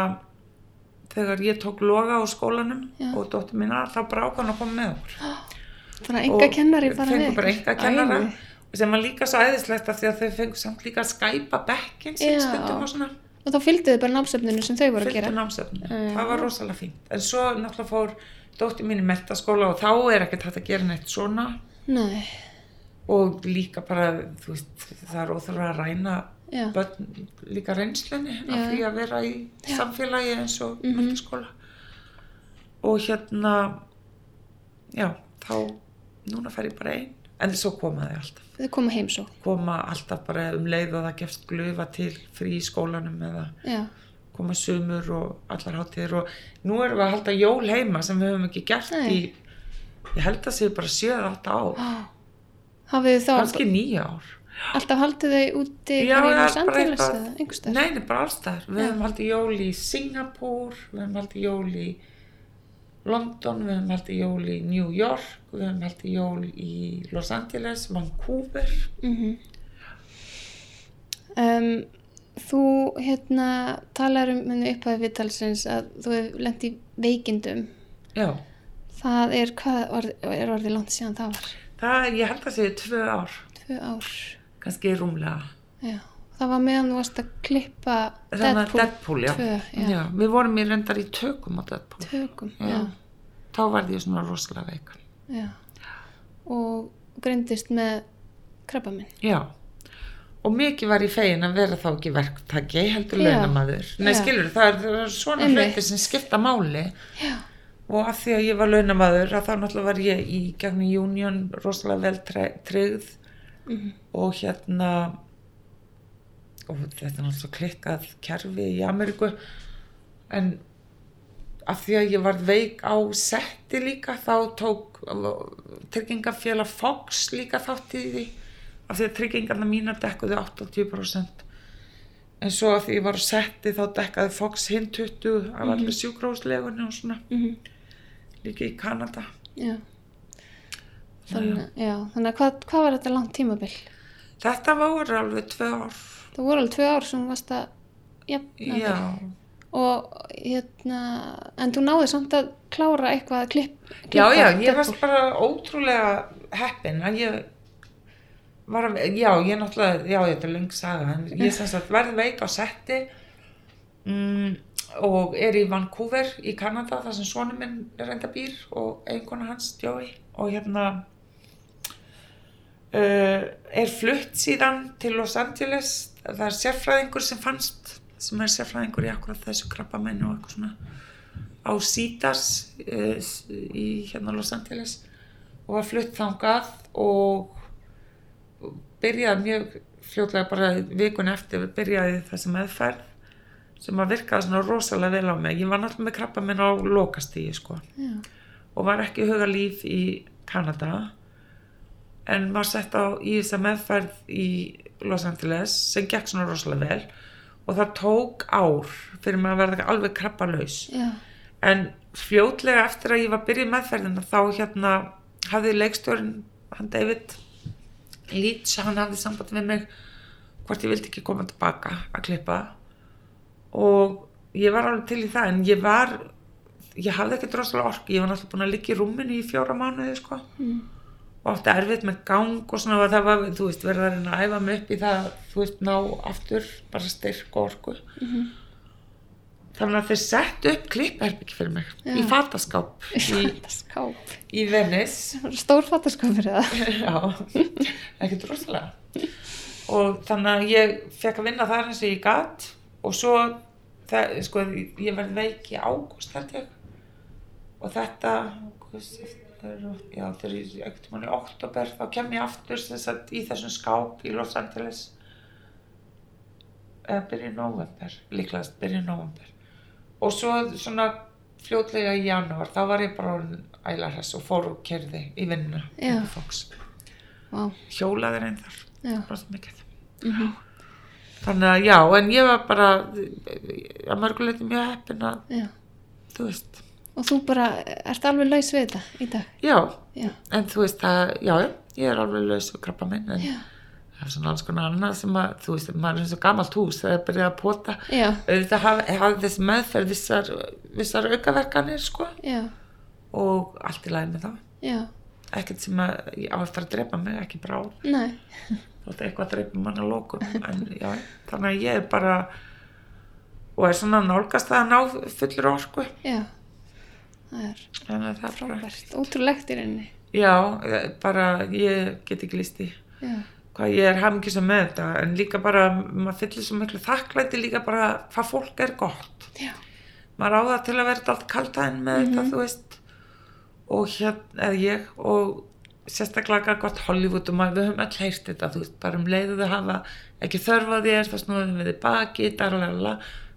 þegar ég tók loga á skólanum
Já.
og dóttir mína þá brák hann að koma með okkur. *gasps*
Bara enga kennari bara
fengur bara enga kennara
Æði.
sem var líka svo æðislegt af því að þau fengur samt líka að skæpa bekkin stundum og svona.
Og þá fylgduðu bara námsefninu sem þau voru að gera?
það var rosalega fínt. En svo náttúrulega fór dóttir mín í metaskóla og þá er ekkert hægt að gera neitt svona.
Nei,
og líka bara, veist, það er óþurfa að ræna börn, líka reynslunni af því að vera í
Já.
samfélagi eins og
Mhm.
mentaskóla og hérna já, þá núna fer ég bara einn. En svo koma þau alltaf.
Þau koma heim svo.
koma alltaf bara um leið og það gefst glufa til frí í skólanum eða
Já,
koma sumur og allar hátíðir. Og nú erum við að halda jól heima sem við höfum ekki gert
Nei.
í ég held að séu bara 7-8 ár.
Þá
kannski 9 ár
alltaf haldið þau úti bara í
það
Los
er bara
Angeles
eitthvað-
eða einhvers staðar?
Nei, nei, bara alls þar. Við
Já.
höfum haldið jól í Singapúr, við höfum haldið jól í London, við höfum haldið jól í New York, við höfum haldið jól í Los Angeles, Vancouver.
Mm um, þú hérna talar um henni upphæði viðtalsins að þú hefur lent í veikindum
Já,
það er hvað orð, er orðið langt síðan það var
það, ég held að segja tvö ár,
tvö ár
kannski rúmlega.
já. það var meðan þú varst að klippa
að Deadpool, já.
tvö, já.
já. Við vorum í reyndar í tökum á Deadpool.
tökum
Já. Þá varði ég svona rosalega veik.
Já. og greindist með krabba minn
Já. Og mikið var ég fegin að vera þá ekki verktaki, heldur
Já.
launamaður. Nei, skilur, það er, það er svona hluti sem skipta máli.
já,
og af því að ég var launamaður að þá náttúrulega var ég í gegnum Union rosalega vel tre- tryggð.
Mhm.
og hérna og þetta er náttúrulega klikkað kerfi í Ameríku. En af því að ég var veik á setti líka þá tók tryggingafélag Fox líka þátt í því. Af því að tryggingarna mínar dekkuðu 80% en svo af því ég var á setti þá dekkaði Fox hinn 20 af allir sjúkróslegunni og svona.
Mm
líka í Kanada.
Já. Þannig, já. þannig að hvað, hvað var þetta langt tímabil?
Þetta voru alveg tvö ár.
Það voru alveg tvö ár sem varst að jafna
já,
og hérna en þú náði samt að klára eitthvað að klipp,
já, já, ég varst bara ótrúlega heppin að ég var að, já, ég náttúrulega já, þetta er löng saga, en ég sem sagt verði veik á setti. Mm, og er í Vancouver í Kanada, þar sem svonu minn enda býr og eiginkona hans, Joey. Og hérna uh, er flutt síðan til Los Angeles. Það er sérfræðingur sem fannst sem er sérfræðingur í akkurat þessu krabbamennu og eitthvað svona á Cedars uh, í hérna Los Angeles. Og var flutt þangað og byrjaði mjög fljótlega bara vikun eftir byrjaði þessi meðferð sem að virkaði svona rosalega vel á mig. Ég var náttúrulega með krabba minn á lokastígi sko. Og var ekki huga líf í Kanada en var sett á í þessa meðferð í Los Angeles sem gekk svona rosalega vel. Og það tók ár fyrir mig að verða alveg krabbalaus.
Já,
en fljótlega eftir að ég var byrjuð meðferðina þá hérna hafði leikstjórn hann David Leach, hann hafði samband við mig hvort ég vildi ekki koma tilbaka að klippa og ég var alveg til í það en ég var ég hafði ekki droslega ork. Ég var náttúrulega búin að liggja í rúminu í fjóra mánuði sko. Og átti erfitt með gang og svona það var, þú veist, verið að reyna að æfa mig upp í það, þú veist, ná aftur bara styrk og orku. Þannig að þeir settu upp klippherbyggi fyrir mig í
Já. *laughs*
fataskáp í,
Þetta skáp.
í Venice.
Stór fattaskapur eða? *laughs*
já, ekkert rosalega. Og þannig að ég fekk að vinna þar eins og ég gat. Og svo það, sko, ég verði veik í ágúst held ég. Og þetta ágúst, september, já, þegar ég ekkert mann í oktober þá kem ég aftur sem sagt, í þessum skáp í Los Angeles. Eða byrja í november líklegast byrja í november og svo svona fljótlega í janúar þá var ég bara orðin æla hress og fór og kerði í vinnu
Já.
í Fox.
Vá,
hjólaði reyn þar
já.
bara mikið.
Mhm.
Þannig að já, en ég var bara að mörguleiti mjög heppin að þú veist,
Og þú bara, ert alveg laus við þetta í dag?
já
Já.
en þú veist að, já, ég er alveg laus og krabba minn, en
Já.
það er svona alls konar annað sem að, þú veist, maður er eins og gamalt hús það byrjaði að pota auðvitað hafði haf þessi meðferð vissar, vissar aukaverkanir, sko
Já.
og allt í lagi með það
Já.
Ekkert sem að ég á eftir að drepa mig, ekki bráð *laughs* þótt eitthvað dreipum mann að lókum þannig að ég er bara og er svona nálgast að ná fullur orku
Já. Það er
að er
frábært. Ótrúlegt í rauninni.
já, eh, bara ég get ekki listi
Já.
hvað ég er hamingisum með þetta en líka bara, maður fyllir svo miklu þakklæti líka bara hvað fólk er gott
Já.
maður á það til að vera allt kaltæðin með þetta, þú veist og hérna, eða ég og sérstaklega gott Hollywood og maður, við höfum öll heyrt þetta, þú veist, bara um leiðu þau hafa ekki þörfa þér, það snúðum við þið baki, darlega,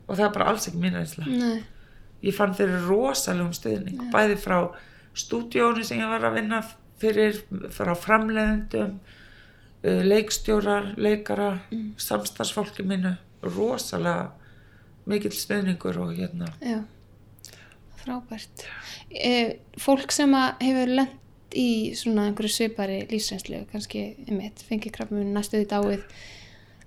og það er bara alls ekki mín.
Nei.
Ég fann fyrir rosalegum stuðning, bæði frá stúdíónu sem ég var að vinna fyrir, frá framleiðendum, uh, leikstjórar, leikara, samstarfsfólki mínu, rosalega mikill stuðningur og hérna,
Já. Frábært. E, fólk sem að hefur lent í svona einhverju svipari lífsreynslu, kannski einmitt, fengi krafmum næstuði dáið,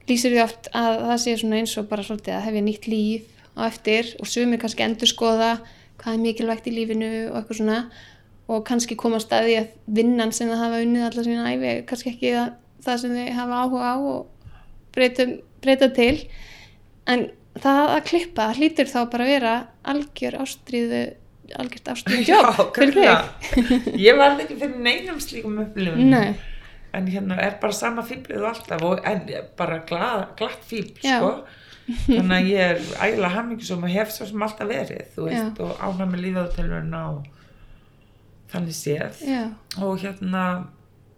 lýsir því oft að það sé svona eins og bara svolítið að hefja nýtt líf á eftir og sumir kannski endur skoða hvað er mikilvægt í lífinu og eitthvað svona og kannski koma staði að vinnan sem það hafa unnið allar sína æfi kannski ekki það, það sem þau hafa áhuga á og breytum, breyta til en það að klippa hlýtur þá bara að vera algjör ástríðu algjört ástríðu jobb fyrir þig. *laughs*
Ég var ekki fyrir neinum slíkum upplifum
Nei,
en hérna er bara sama fýblið og alltaf og en bara glað, glatt fýbl sko. *laughs* þannig að ég er ægilega hamingjusum og hef svo sem alltaf verið veist, og ánæg með tilveruna og þannig séð.
Já,
og hérna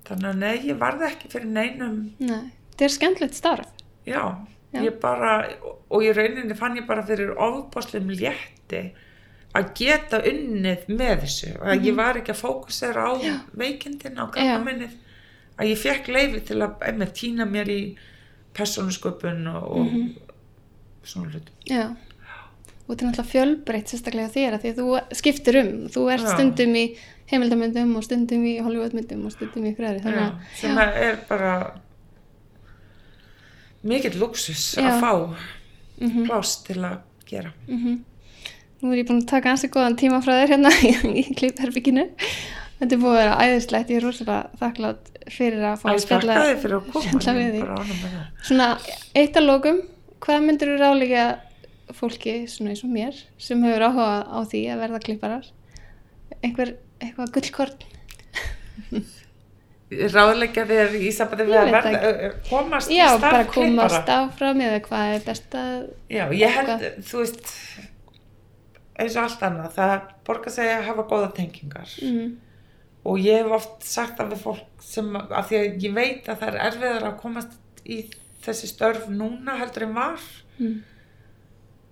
þannig að nei, ég varði ekki fyrir neinum
nei. Þetta er skemmtilegt starf.
Já. Ég bara og í rauninni fann ég bara fyrir ofbáslega létti að geta unnið með þessu að ég var ekki að fókusera á
Mhm. Já.
veikindin á
Já.
krabbaminnið að ég fekk leifi til að einmitt týna mér í persónusköpun og, og
Mhm.
svona hlut
Já, og þetta er náttúrulega fjölbreytt sérstaklega þér að því að þú skiptir um þú ert
Já.
stundum í heimildamöndum og stundum í Hollywoodmyndum og stundum í hverju þannig
Já, sem er bara mikill luxus
Já.
að fá
Mhm.
pláss til að gera.
Nú er ég búin að taka ansi góðan tíma frá þér hérna *laughs* í, í klippherbygginu þetta er búið að vera æðislegt. Ég er rosalega þakklátt fyrir að fá að spjalla
ég
við
það.
svona eitt að lókum hvað myndir þú ráðlega fólki svona eins og mér sem hefur áhuga á því að verða klipparar? Einhver, eitthvað gullkorn *laughs*
ráðleggja þér í sambandi við að verða, ö, komast í
Já,
starf
bara komast
klippara.
áfram eða hvað er best að
Já, ég held,
Eitthvað.
þú veist eins og allt annað það borgar sig að hafa góða tengingar.
Mm,
og ég hef oft sagt það við fólk sem, af því að ég veit að það er erfiðar að komast í þessi störf núna heldur en var.
Mm,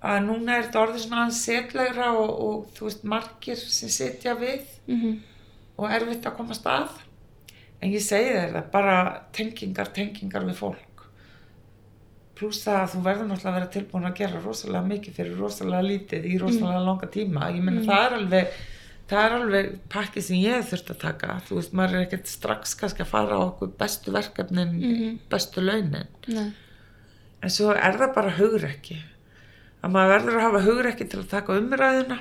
að núna er þetta orðið svona setlegra og, og þú veist margir sem sitja við
mm,
og erfitt að komast að en ég segi þér það bara tengingar, tengingar við fólk. Pluss það að þú verður náttúrulega að vera tilbúin að gera rosalega mikið fyrir rosalega lítið í rosalega langa tíma. Ég meina það er alveg það er alveg pakki sem ég þurft að taka. Þú veist, maður er ekkert strax kannski að fara á okkur bestu verkefnin
Mhm.
bestu launin.
Nei,
en svo er það bara hugrekki. Að maður verður að hafa hugrekki til að taka umræðuna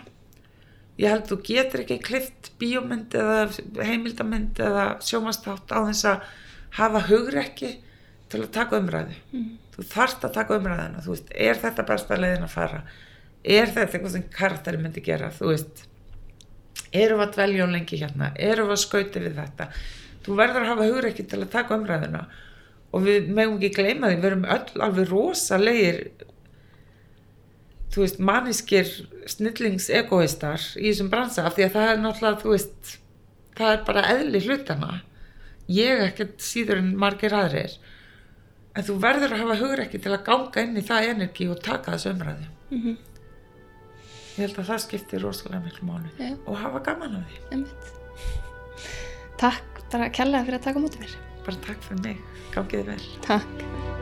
ég held þú getur ekki klift bíómynd eða heimildamynd eða sjómastátt á þess að hafa hugrekki til að taka umræðu. Þú þarft að taka umræðina þú veist, er þetta besta leiðin að fara? Er þetta eitthvað sem karakteri myndi gera? Þú veist erum við að dvelja á lengi hérna? Erum við að skauti við þetta? Þú verður að hafa hugrekki til að taka umræðina og við megum ekki gleyma því við erum öll alveg rosalegir þú veist, manniskir snillings egoistar í þessum bransa af því að það er náttúrulega, þú veist það er bara eðli hlutana ég ekkert síður en margir aðrir en þú verður að hafa hugrekki til að ganga inn í það energi og taka þessu umræðu
Mhm.
ég held að það skiptir rosalega miklu mánu
Já.
og hafa gaman af því
Einmitt. Takk bara kærlega fyrir að taka á móti mér.
bara takk fyrir mig, gangið þið vel
Takk.